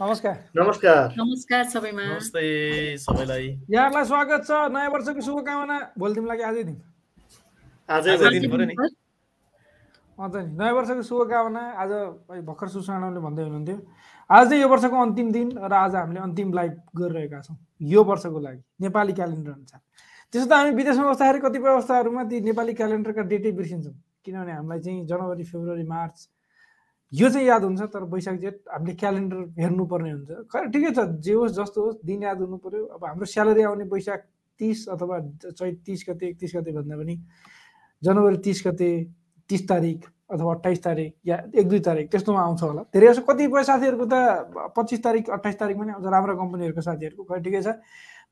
नमस्कार। नमस्कार। नमस्कार सबैमा। नमस्ते सबैलाई। यहाँहरूलाई स्वागत छ। नयाँ वर्षको शुभकामना। भोलि दिउँलाई आजै दिन? आजै दिन पऱ्यो नि। अन्त नि। नयाँ वर्षको शुभकामना। आज भर्खर सुसानाले भन्दै हुनुहुन्थ्यो। आज चाहिँ यो वर्षको अन्तिम दिन र आज हामीले अन्तिम लाइभ गरिरहेका छौँ। यो वर्षको लागि। नेपाली क्यालेन्डर अनुसार। त्यसो त हामी विदेशमा बस्दाखेरि कतिपय अवस्थाहरूमा ती नेपाली क्यालेन्डरका डेटै बिर्सिन्छौँ। किनभने हामीलाई चाहिँ जनवरी फेब्रुअरी मार्च यो चाहिँ याद हुन्छ तर वैशाख जेठ हामीले क्यालेन्डर हेर्नुपर्ने हुन्छ। खै ठिकै छ जे होस् जस्तो होस् दिन याद हुनु पऱ्यो अब हाम्रो स्यालेरी आउने वैशाख तिस अथवा चैत तिस गते एकतिस गते भन्दा पनि जनवरी तिस गते तिस तारिक अथवा अट्ठाइस तारिक या एक दुई तारिक त्यस्तोमा आउँछ होला। धेरै जसो कतिपय साथीहरूको त पच्चिस तारिक अट्ठाइस तारिक पनि आउँछ राम्रो कम्पनीहरूको साथीहरूको। खै ठिकै छ।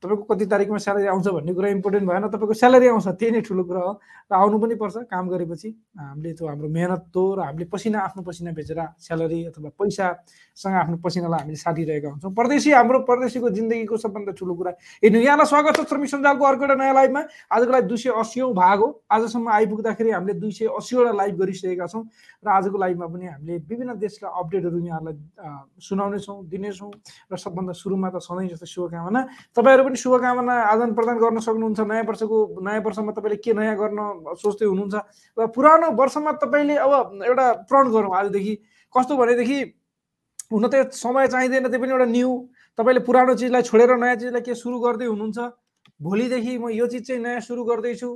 तपाईँको कति तारिकमा स्यालेरी आउँछ भन्ने कुरा इम्पोर्टेन्ट भएन। तपाईँको स्यालेरी आउँछ त्यही नै ठुलो कुरा हो। र आउनु पनि पर्छ काम गरेपछि। हामीले त्यो हाम्रो मेहनत तो र हामीले पसिना आफ्नो पसिना बेचेर स्यालेरी अथवा पैसासँग आफ्नो पसिनालाई हामीले साटिरहेका हुन्छौँ। परदेशी हाम्रो परदेशीको जिन्दगीको सबभन्दा ठुलो कुरा। हेर्नु यहाँलाई स्वागत छ श्रमिक सञ्जालको अर्को एउटा नयाँ लाइभमा। आजको लागि दुई सय अस्सीौँ भाग हो। आजसम्म आइपुग्दाखेरि हामीले दुई सय अस्सीवटा लाइभ गरिसकेका छौँ। र आजको लाइभमा पनि हामीले विभिन्न देशका अपडेटहरू यहाँहरूलाई सुनाउनेछौँ दिनेछौँ। र सबभन्दा सुरुमा त सधैँ जस्तो शुभकामना। तपाईँहरू पनि शुभकामना आदान प्रदान गर्न सक्नुहुन्छ। नयाँ वर्षको नयाँ वर्षमा तपाईँले के नयाँ गर्न सोच्दै हुनुहुन्छ? र पुरानो वर्षमा तपाईँले अब एउटा प्रण गरौँ आजदेखि। कस्तो भनेदेखि हुन त समय चाहिँदैन त्यो पनि एउटा न्यू तपाईँले पुरानो चिजलाई छोडेर नयाँ चिजलाई के सुरु गर्दै हुनुहुन्छ? भोलिदेखि म यो चिज चाहिँ नयाँ सुरु गर्दैछु।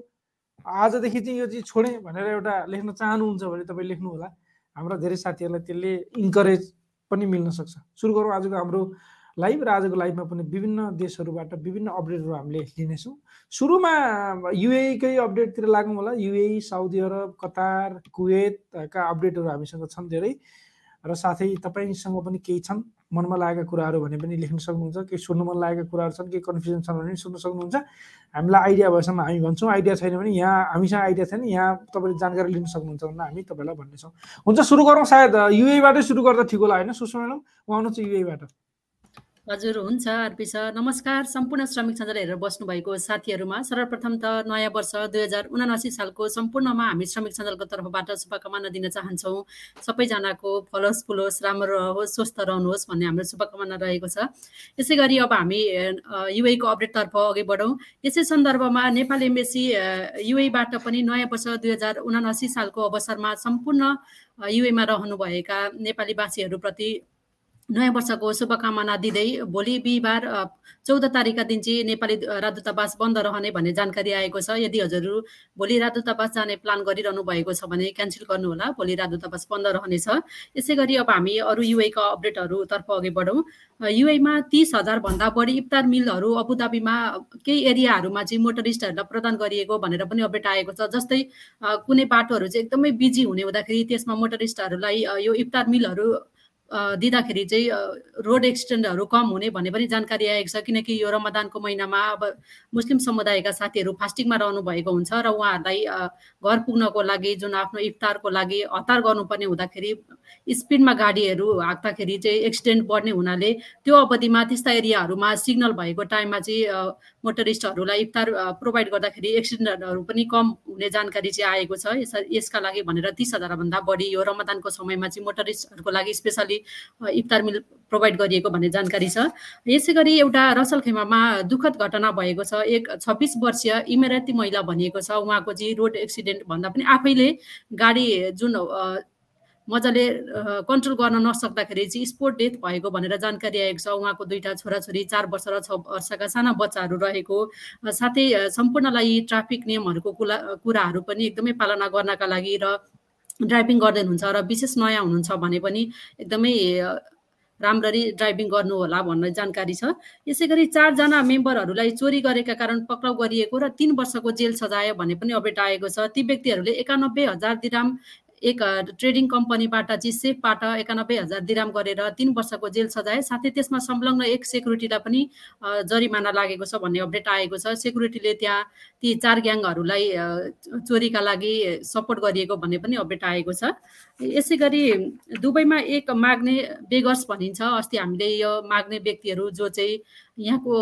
आजदेखि चाहिँ यो चिज छोडेँ भनेर एउटा लेख्न चाहनुहुन्छ भने तपाईँ लेख्नु होला हाम्रा धेरै साथीहरूलाई त्यसले इन्करेज पनि मिल्न सक्छ। सुरु गरौँ आजको हाम्रो लाइभ र आजको लाइभमा पनि विभिन्न देशहरूबाट विभिन्न अपडेटहरू हामीले लिनेछौँ। सुरुमा युएकै अपडेटतिर लागौँ होला। युए साउदी अरब कतार कुवेतका अपडेटहरू हामीसँग छन् धेरै। र साथै तपाईँसँग पनि केही छन्। मनमा लागेका कुराहरू भने पनि लेख्न सक्नुहुन्छ। केही सुन्नु मन लागेका कुराहरू छन् केही कन्फ्युजन छन् भने पनि सुन्न सक्नुहुन्छ। हामीलाई आइडिया भएसम्म हामी भन्छौँ। आइडिया छैन भने यहाँ हामीसँग आइडिया छैन यहाँ तपाईँले जानकारी लिन सक्नुहुन्छ भने हामी तपाईँलाई भन्नेछौँ। हुन्छ सुरु गरौँ। सायद युएबाटै सुरु गर्दा ठिक होला होइन? सुषमा म्याडम उहाँ आउनुहुन्छ युएबाट हजुर हुन्छ आरपी सर। नमस्कार सम्पूर्ण श्रमिक सञ्जाल हेरेर बस्नुभएको साथीहरूमा। सर्वप्रथम त नयाँ वर्ष दुई हजार उनासी सालको सम्पूर्णमा हामी श्रमिक सञ्जालको तर्फबाट शुभकामना दिन चाहन्छौँ। सबैजनाको फलोस् फुलोस् राम्रो रहोस् स्वस्थ रहनुहोस् भन्ने हाम्रो शुभकामना रहेको छ। यसै गरी अब हामी युएको अपडेटतर्फ अघि बढौँ। यसै सन्दर्भमा नेपाल एम्बेसी युएबाट पनि नयाँ वर्ष दुई हजार उनासी सालको अवसरमा सम्पूर्ण युएमा रहनुभएका नेपालीवासीहरूप्रति नयाँ वर्षको शुभकामना दिँदै भोलि बिहिबार चौध तारिकका दिन चाहिँ नेपाली राजदूतावास बन्द रहने भन्ने जानकारी आएको छ। यदि हजुरहरू भोलि राजदूतावास जाने प्लान गरिरहनु भएको छ भने क्यान्सल गर्नुहोला। भोलि राजदूतावास बन्द रहनेछ। यसै गरी अब हामी अरू युएका अपडेटहरूतर्फ अघि बढौँ। युएमा तिस हजारभन्दा बढी इफ्तार मिलहरू अबुधाबीमा केही एरियाहरूमा चाहिँ मोटरिस्टहरूलाई प्रदान गरिएको भनेर पनि अपडेट आएको छ। जस्तै कुनै बाटोहरू चाहिँ एकदमै बिजी हुने हुँदाखेरि त्यसमा मोटरिस्टहरूलाई यो इफ्तार मिलहरू दिँदाखेरि चाहिँ रोड एक्सिडेन्टहरू कम हुने भन्ने पनि जानकारी आएको छ। किनकि यो रमदानको महिनामा अब मुस्लिम समुदायका साथीहरू फास्टिङमा रहनु भएको हुन्छ र उहाँहरूलाई घर पुग्नको लागि जुन आफ्नो इफ्तारको लागि हतार गर्नुपर्ने हुँदाखेरि स्पिडमा गाडीहरू हाँक्दाखेरि चाहिँ एक्सिडेन्ट बढ्ने हुनाले त्यो अवधिमा त्यस्ता एरियाहरूमा सिग्नल भएको टाइममा चाहिँ मोटरिस्टहरूलाई इफ्तार प्रोभाइड गर्दाखेरि एक्सिडेन्टहरू पनि कम हुने जानकारी चाहिँ आएको छ। यस यसका लागि भनेर तिस हजारभन्दा बढी यो रमदानको समयमा चाहिँ मोटरिस्टहरूको लागि स्पेसली इफ्तार मिल प्रोभाइड गरिएको भन्ने जानकारी छ। यसै गरी एउटा रसलखेमामा दुःखद घटना भएको छ। एक छब्बिस वर्षीय इमेराती महिला भनिएको छ। उहाँको चाहिँ रोड एक्सिडेन्ट भन्दा पनि आफैले गाडी जुन मजाले कन्ट्रोल गर्न नसक्दाखेरि चाहिँ स्पोर्ट डेथ भएको भनेर जानकारी आएको छ। उहाँको दुईवटा छोराछोरी चार वर्ष र छ वर्षका साना बच्चाहरू रहेको साथै सम्पूर्णलाई ट्राफिक नियमहरूको कुरा कुराहरू पनि एकदमै पालना गर्नका लागि र ड्राइभिङ गर्दै हुनुहुन्छ र विशेष नयाँ हुनुहुन्छ भने पनि एकदमै राम्ररी ड्राइभिङ गर्नु होला भन्ने जानकारी छ। यसै गरी चारजना मेम्बरहरूलाई चोरी गरेका कारण पक्राउ गरिएको र तिन वर्षको जेल सजाय भन्ने पनि अपडेट आएको छ। ती व्यक्तिहरूले एकानब्बे हजार दिराम एक ट्रेडिङ कम्पनीबाट चाहिँ सेफबाट एकानब्बे हजार दिराम गरेर तिन वर्षको जेल सजाय साथै त्यसमा संलग्न एक सेक्युरिटीलाई पनि जरिमाना लागेको छ भन्ने अपडेट आएको छ। सेक्युरिटीले त्यहाँ ती चार ग्याङहरूलाई चोरीका लागि सपोर्ट गरिएको भन्ने पनि अपडेट आएको छ। यसै गरी दुबईमा एक माग्ने बेगर्स भनिन्छ। अस्ति हामीले यो माग्ने व्यक्तिहरू जो चाहिँ यहाँको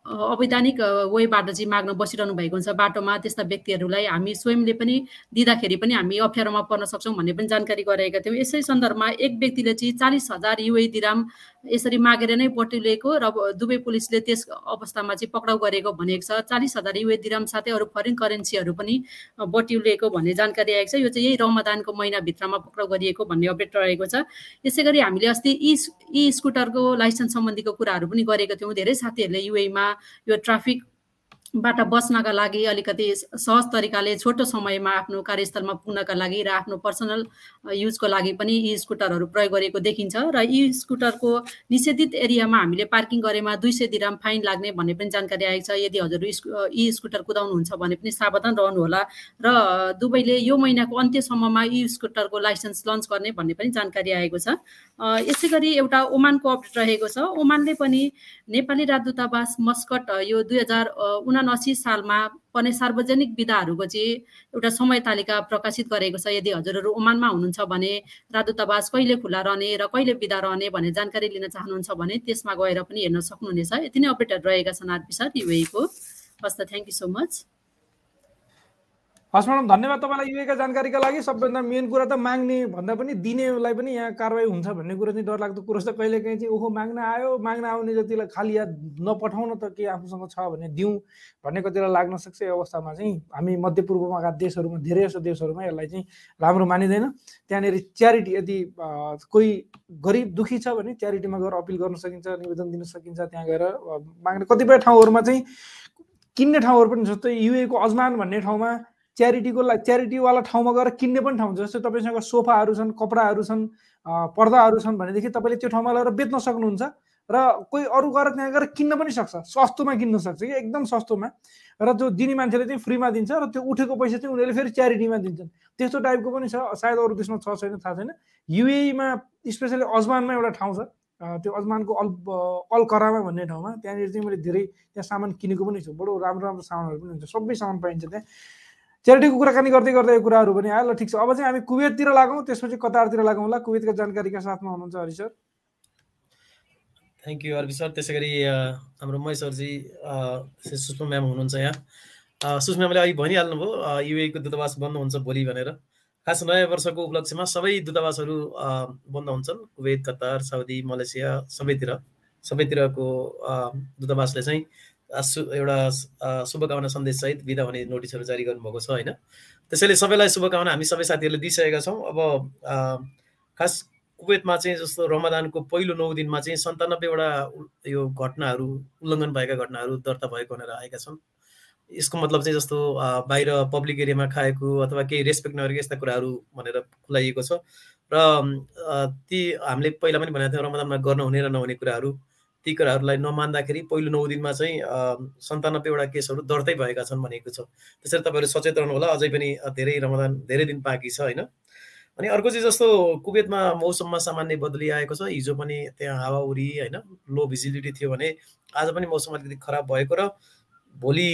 अवैधानिक वेबाट चाहिँ माग्न बसिरहनु भएको हुन्छ बाटोमा। त्यस्ता व्यक्तिहरूलाई हामी स्वयंले पनि दिँदाखेरि पनि हामी अप्ठ्यारोमा पर्न सक्छौँ भन्ने पनि जानकारी गराएका थियौँ। यसै सन्दर्भमा एक व्यक्तिले चाहिँ चालिस हजार युए दिराम यसरी मागेर नै बटुलेको र दुवै पुलिसले त्यस अवस्थामा चाहिँ पक्राउ गरेको भनेको छ। चालिस हजार युए दिराम साथै अरू फरेन करेन्सीहरू पनि बटुलेको भन्ने जानकारी आएको छ। यो चाहिँ यही रमदानको महिनाभित्रमा पक्राउ गरिएको भन्ने अपडेट रहेको छ। यसै गरी हामीले अस्ति ई स्कुटरको लाइसेन्स सम्बन्धीको कुराहरू पनि गरेको थियौँ। धेरै साथीहरूले युएमा यो ट्राफिक बाट बस्नका लागि अलिकति सहज तरिकाले छोटो समयमा आफ्नो कार्यस्थलमा पुग्नका लागि र आफ्नो पर्सनल युजको लागि पनि यी स्कुटरहरू प्रयोग गरेको देखिन्छ र यी स्कुटरको निषेधित एरियामा हामीले पार्किङ गरेमा दुई सय दिराम फाइन लाग्ने भन्ने पनि जानकारी आएको छ। यदि हजुर यी स्कुटर कुदाउनुहुन्छ भने पनि सावधान रहनुहोला र दुबईले यो महिनाको अन्त्यसम्ममा यी स्कुटरको लाइसेन्स लन्च गर्ने भन्ने पनि जानकारी आएको छ। यसै गरी एउटा ओमानको अपडेट रहेको छ। ओमानले पनि नेपाली राजदूतावास मस्कट यो दुई हजार उनासी सालमा पर्ने सार्वजनिक विधाहरूको चाहिँ एउटा समय तालिका प्रकाशित गरेको छ। यदि हजुरहरू ओमानमा हुनुहुन्छ भने राजदूतावास कहिले खुला रहने र कहिले विदा रहने भन्ने जानकारी लिन चाहनुहुन्छ भने त्यसमा गएर पनि हेर्न सक्नुहुनेछ। यति नै अपडेटहरू रहेका छन् आरपी सर युएको हस् त थ्याङ्क यू सो मच हस् म्याडम धन्यवाद तपाईँलाई युएका जानकारीका लागि। सबभन्दा मेन कुरा त माग्ने भन्दा पनि दिनेलाई पनि यहाँ कारवाही हुन्छ भन्ने कुरो चाहिँ डरलाग्दो कुरो त कहिले काहीँ चाहिँ ओहो माग्न आयो माग्न आउने जतिलाई खालि याद नपठाउन त के आफूसँग छ भने दिउँ भन्ने कतिलाई लाग्न सक्छ। यो अवस्थामा चाहिँ हामी मध्यपूर्वका देशहरूमा धेरै जसो देशहरूमा यसलाई चाहिँ राम्रो मानिँदैन। त्यहाँनिर च्यारिटी यदि कोही गरिब दुखी छ भने च्यारिटीमा गएर अपिल गर्न सकिन्छ निवेदन दिन सकिन्छ त्यहाँ गएर माग्ने कतिपय ठाउँहरूमा चाहिँ किन्ने ठाउँहरू पनि जस्तै युएको अजमान भन्ने ठाउँमा च्यारिटीको लागि च्यारिटीवाला ठाउँमा गएर किन्ने पनि ठाउँ छ। जस्तै तपाईँसँग सोफाहरू छन् कपडाहरू छन् पर्दाहरू छन् भनेदेखि तपाईँले त्यो ठाउँमा लगेर बेच्न सक्नुहुन्छ र कोही अरू गएर त्यहाँ गएर किन्न पनि सक्छ। सस्तोमा किन्न सक्छ कि? एकदम सस्तोमा। र जो दिने मान्छेले चाहिँ फ्रीमा दिन्छ र त्यो उठेको पैसा चाहिँ उनीहरूले फेरि च्यारिटीमा दिन्छन्। त्यस्तो टाइपको पनि छ। सायद अरू देशमा छ छैन थाहा छैन। युएमा स्पेसली अजमानमा एउटा ठाउँ छ। त्यो अजमानको अल अलकरामा भन्ने ठाउँमा। त्यहाँनिर चाहिँ मैले धेरै त्यहाँ सामान किनेको पनि छु। बडो राम्रो राम्रो सामानहरू पनि हुन्छ। सबै सामान पाइन्छ त्यहाँ। च्यारिटीको कुराकानी गर्दै गर्दै यो कुराहरू पनि आयो। ल ठिक छ। अब चाहिँ हामी कुवेततिर लागौँ। त्यसपछि कतारतिर लागौँ। होला कुवेतका जानकारीका साथमा हुनुहुन्छ हरि सर। थ्याङ्क यू हर्बी सर। त्यसै गरी हाम्रो महेश सरजी सुषमा म्याम हुनुहुन्छ यहाँ। सुषमा म्यामले अघि भनिहाल्नुभयो युएको दूतावास बन्द हुन्छ भोलि भनेर। खास नयाँ वर्षको उपलक्ष्यमा सबै दूतावासहरू बन्द हुन्छन्। कुवेत कतार साउदी मलेसिया सबैतिर। सबैतिरको दूतावासले चाहिँ एउटा शुभकामना सन्देशसहित विदा हुने नोटिसहरू जारी गर्नुभएको छ होइन? त्यसैले सबैलाई शुभकामना हामी सबै साथीहरूले दिइसकेका छौँ। अब खास कुवेतमा चाहिँ जस्तो रमदानको पहिलो नौ दिनमा चाहिँ सन्तानब्बेवटा यो घटनाहरू उल्लङ्घन भएका घटनाहरू दर्ता भएको भनेर आएका छन् यसको मतलब चाहिँ जस्तो बाहिर पब्लिक एरियामा खाएको अथवा केही रेस्पेक्ट नगरेको यस्ता कुराहरू भनेर खुलाइएको छ। र ती हामीले पहिला पनि भनेको थियौँ रमदानमा गर्न हुने र नहुने कुराहरू। ती कुराहरूलाई नमान्दाखेरि पहिलो नौ दिनमा चाहिँ सन्तानब्बेवटा केसहरू दर्तै भएका छन् भनेको छ। त्यसरी तपाईँहरू सचेत रहनु होला अझै पनि धेरै रमदान धेरै दिन बाँकी छ होइन? अनि अर्को चाहिँ जस्तो कुवेतमा मौसममा सामान्य बदली आएको छ। हिजो पनि त्यहाँ हावाहुरी होइन? लो भिजिबिलिटी थियो भने आज पनि मौसम अलिकति खराब भएको र भोलि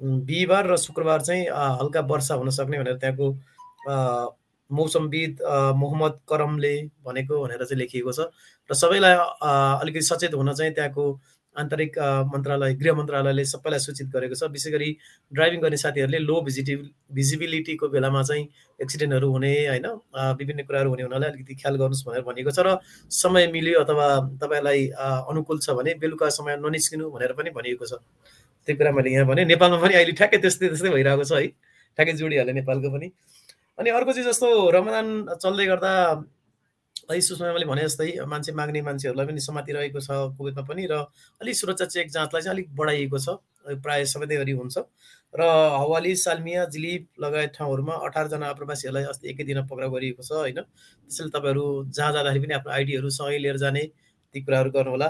बिहिबार र शुक्रबार चाहिँ हल्का वर्षा हुन सक्ने भनेर त्यहाँको मौसमविद मोहम्मद करमले भनेको भनेर चाहिँ लेखिएको छ। र सबैलाई अलिकति सचेत हुन चाहिँ त्यहाँको आन्तरिक मन्त्रालय गृह मन्त्रालयले सबैलाई सूचित गरेको छ। विशेष गरी ड्राइभिङ गर्ने साथीहरूले लो भिजिटिभ भिजिबिलिटीको बेलामा चाहिँ एक्सिडेन्टहरू हुने होइन? विभिन्न कुराहरू हुने हुनाले अलिकति ख्याल गर्नुहोस् भनेर भनिएको छ र समय मिल्यो अथवा तपाईँलाई अनुकूल छ भने बेलुका समय ननिस्किनु भनेर पनि भनिएको छ। त्यो कुरा मैले यहाँ भने नेपालमा पनि अहिले ठ्याक्कै त्यस्तै त्यस्तै भइरहेको छ है। ठ्याक्कै जोडिहाल्यो नेपालको पनि। अनि अर्को चाहिँ जस्तो रमदान चल्दै गर्दा सुषमा मैले भने जस्तै मान्छे माग्ने मान्छेहरूलाई पनि समातिरहेको छ कुवेतमा पनि र अलिक सुरक्षा चेक जाँचलाई चाहिँ अलिक बढाइएको छ प्रायः सबै गरी हुन्छ र हवाली सालमिया जिलिप लगायत ठाउँहरूमा अठारजना आप्रवासीहरूलाई अस्ति एकै दिन पक्राउ गरिएको छ होइन? त्यसैले तपाईँहरू जहाँ जाँदाखेरि पनि आफ्नो आइडीहरू सँगै लिएर जाने ती कुराहरू गर्नुहोला।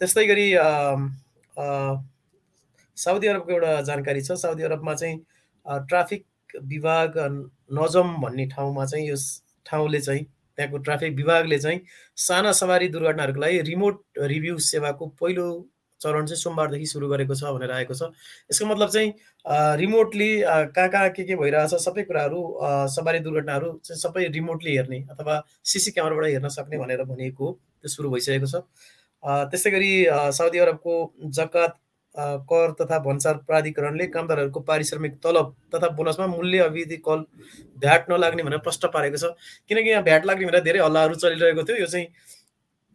त्यस्तै गरी साउदी अरबको एउटा जानकारी छ साउदी अरबमा चाहिँ ट्राफिक विभाग नजम भन्ने ठाउँमा चाहिँ यो ठाउँले चाहिँ त्यहाँको ट्राफिक विभागले चाहिँ साना सवारी दुर्घटनाहरूको लागि रिमोट रिभ्यू सेवाको पहिलो चरण चाहिँ सोमबारदेखि सुरु गरेको छ भनेर आएको छ। यसको मतलब चाहिँ रिमोटली कहाँ कहाँ के के भइरहेछ सबै कुराहरू सवारी दुर्घटनाहरू चाहिँ सबै रिमोटली हेर्ने अथवा सिसी क्यामेराबाट हेर्न सक्ने भनेर भनिएको त्यो सुरु भइसकेको छ। त्यसै गरी साउदी अरबको जकात कर तथा भन्सार प्राधिकरणले कामदारहरूको पारिश्रमिक तलब तथा बोनसमा मूल्य अवधि कल भ्याट नलाग्ने भनेर प्रष्ट पारेको छ। किनकि यहाँ भ्याट लाग्ने भनेर धेरै हल्लाहरू चलिरहेको थियो। यो चाहिँ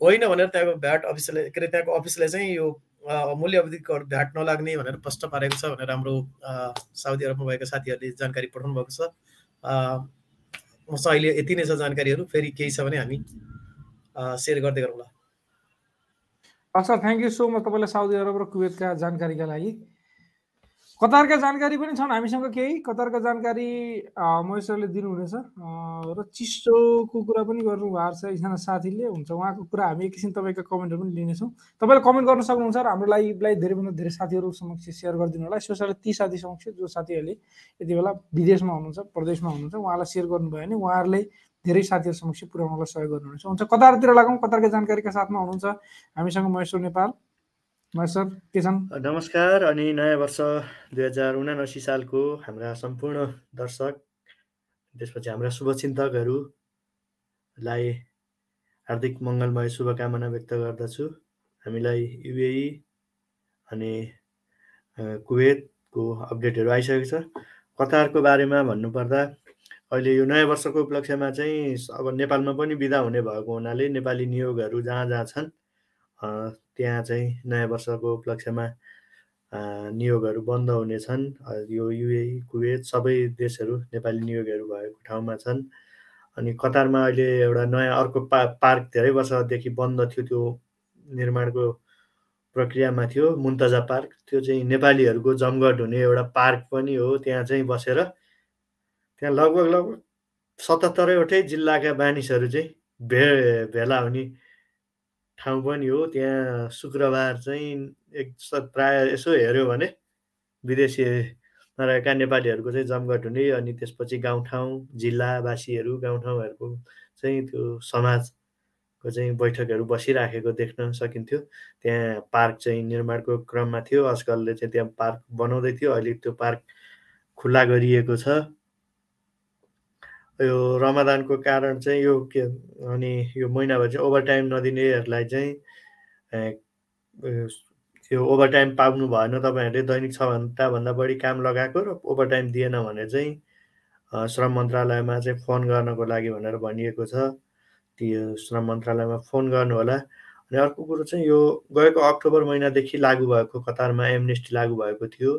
होइन भनेर त्यहाँको भ्याट अफिसले के अरे त्यहाँको अफिसले चाहिँ यो मूल्य अवधि कर भ्याट नलाग्ने भनेर प्रष्ट पारेको छ भनेर हाम्रो साउदी अरबमा भएका साथीहरूले जानकारी पठाउनु भएको छ मसँग अहिले यति नै छ जानकारीहरू। फेरि केही छ भने हामी सेयर गर्दै गरौँला। Sir thank you so much तपाईँलाई साउदी अरब र कुवेतका जानकारीका लागि। कतारका जानकारी पनि छन् हामीसँग केही? कतारका जानकारी महेश्वरले दिनुहुनेछ। र चिसोको कुरा पनि गर्नु भएको छ एकजना साथीले। हुन्छ उहाँको कुरा हामी एकैछिन तपाईँको कमेन्टहरू पनि लिनेछौँ। तपाईँले कमेन्ट गर्न सक्नुहुन्छ र हाम्रो लाइभलाई धेरैभन्दा धेरै साथीहरू समक्ष सेयर गरिदिनु होला। स्पेसली ती साथी समक्ष जो साथीहरूले यति बेला विदेशमा हुनुहुन्छ प्रदेशमा हुनुहुन्छ उहाँलाई सेयर गर्नुभयो भने उहाँहरूले धेरै साथीहरू समक्ष पुर्याउनलाई सहयोग गर्नुहुन्छ। हुन्छ कतारतिर लगाउँ कतारका जानकारीका साथमा हुनुहुन्छ? हामीसँग महेश्वर नेपाल। महेश्वर के छन्? नमस्कार अनि नयाँ वर्ष दुई हजार उनासी सालको हाम्रा सम्पूर्ण दर्शक त्यसपछि हाम्रा शुभचिन्तकहरूलाई हार्दिक मङ्गलमय शुभकामना व्यक्त गर्दछु। हामीलाई युएई अनि कुवेतको अपडेटहरू आइसकेको छ। कतारको बारेमा भन्नुपर्दा अहिले यो नयाँ वर्षको उपलक्ष्यमा चाहिँ अब नेपालमा पनि बिदा हुने भएको हुनाले नेपाली नियोगहरू जहाँ जहाँ छन् त्यहाँ चाहिँ नयाँ वर्षको उपलक्ष्यमा नियोगहरू बन्द हुनेछन् यो युए कुवेत सबै देशहरू नेपाली नियोगहरू भएको ठाउँमा छन्। अनि कतारमा अहिले एउटा नयाँ अर्को पा पार्क धेरै वर्षदेखि बन्द थियो त्यो निर्माणको प्रक्रियामा थियो मुन्तजा पार्क। त्यो चाहिँ नेपालीहरूको जमघट हुने एउटा पार्क पनि हो त्यहाँ चाहिँ बसेर त्यहाँ लगभग लगभग सतहत्तरैवटै जिल्लाका मानिसहरू चाहिँ भे भेला हुने ठाउँ पनि हो। त्यहाँ शुक्रबार चाहिँ एक प्राय यसो हेऱ्यो भने विदेशी रहेका नेपालीहरूको चाहिँ जमघट हुने अनि त्यसपछि गाउँठाउँ जिल्लावासीहरू गाउँठाउँहरूको चाहिँ त्यो समाजको चाहिँ बैठकहरू बसिराखेको देख्न सकिन्थ्यो। त्यहाँ पार्क चाहिँ निर्माणको क्रममा थियो। आजकलले चाहिँ त्यहाँ पार्क बनाउँदै थियो। अहिले त्यो पार्क खुल्ला गरिएको छ। यो रमादानको कारण चाहिँ यो के अनि यो महिनाभर चाहिँ ओभर टाइम नदिनेहरूलाई चाहिँ त्यो ओभर टाइम पाउनु भएन तपाईँहरूले दैनिक छ घन्टाभन्दा बढी काम लगाएको र ओभर टाइम दिएन भने चाहिँ श्रम मन्त्रालयमा चाहिँ फोन गर्नको लागि भनेर भनिएको छ। त्यो श्रम मन्त्रालयमा फोन गर्नु होला। अनि अर्को कुरो चाहिँ यो गएको अक्टोबर महिनादेखि लागु भएको कतारमा एमनेस्टी लागु भएको थियो।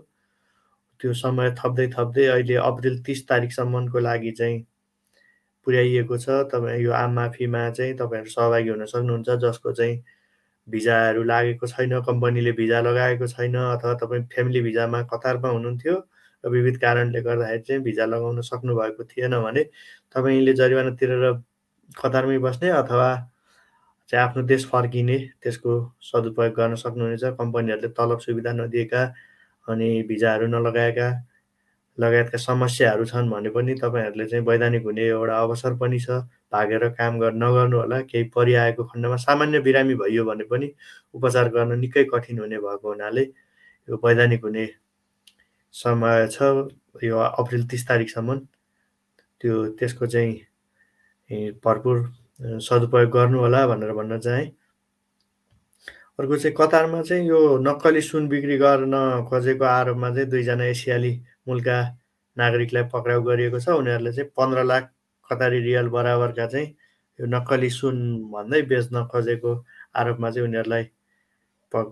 त्यो समय थप्दै थप्दै अहिले अप्रिल तिस तारिकसम्मको लागि चाहिँ पुर्याइएको छ। तपाईँ यो आम माफीमा चाहिँ तपाईँहरू सहभागी हुन सक्नुहुन्छ जसको चाहिँ भिजाहरू लागेको छैन कम्पनीले भिजा लगाएको छैन अथवा तपाईँ फ्यामिली भिजामा कतारमा हुनुहुन्थ्यो र विविध कारणले गर्दाखेरि चाहिँ भिजा लगाउन सक्नुभएको थिएन भने तपाईँले जरिवाना तिरेर कतारमै बस्ने अथवा चाहिँ आफ्नो देश फर्किने त्यसको सदुपयोग गर्न सक्नुहुनेछ। कम्पनीहरूले तलब सुविधा नदिएका अनि भिजाहरू नलगाएका लगायतका समस्याहरू छन् भने पनि तपाईँहरूले चाहिँ वैधानिक हुने एउटा अवसर पनि छ। भागेर काम गर्न नगर्नु होला। केही परिआएको खण्डमा सामान्य बिरामी भइयो भने पनि उपचार गर्न निकै कठिन हुने भएको हुनाले यो वैधानिक हुने समय छ। यो अप्रिल तिस तारिकसम्म त्यो त्यसको चाहिँ भरपुर सदुपयोग गर्नु होला भनेर भन्न चाहेँ। अर्को चाहिँ कतारमा चाहिँ यो नक्कली सुन बिक्री गर्न खोजेको आरोपमा चाहिँ दुईजना एसियाली मूलका नागरिकलाई पक्राउ गरिएको छ। उनीहरूले चाहिँ पन्ध्र लाख कतारी रियल बराबरका चाहिँ यो नक्कली सुन भन्दै बेच्न खोजेको आरोपमा चाहिँ उनीहरूलाई पक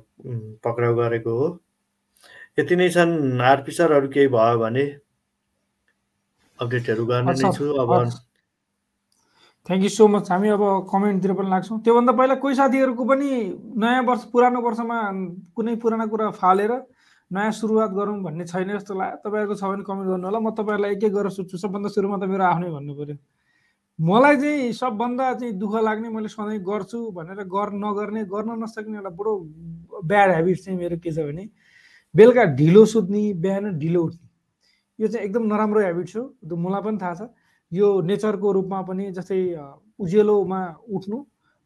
पक्राउ गरेको हो। यति नै छन् आरपी सर अरू केही भयो भने अपडेटहरू गर्ने नै छु। अब थ्याङ्क यू सो मच हामी अब कमेन्टतिर पनि लाग्छौँ। त्योभन्दा पहिला कोही साथीहरूको पनि नयाँ वर्ष पुरानो वर्षमा कुनै पुरानो कुरा फालेर नयाँ सुरुवात गरौँ भन्ने छैन जस्तो लाग्यो। तपाईँहरूको छ भने कमेन्ट गर्नु होला म तपाईँहरूलाई एक एक गरेर सोध्छु। सबभन्दा सुरुमा त मेरो आफ्नै भन्नु पऱ्यो। मलाई चाहिँ सबभन्दा चाहिँ दुःख लाग्ने मैले सधैँ गर्छु भनेर गर नगर्ने गर्न नसक्ने एउटा बडो ब्याड हेबिट चाहिँ मेरो के छ भने बेलुका ढिलो सुत्ने बिहान ढिलो उठ्ने। यो चाहिँ एकदम नराम्रो हेबिट छ त्यो मलाई पनि थाहा छ। यो नेचरको रूपमा पनि जस्तै उज्यालोमा उठ्नु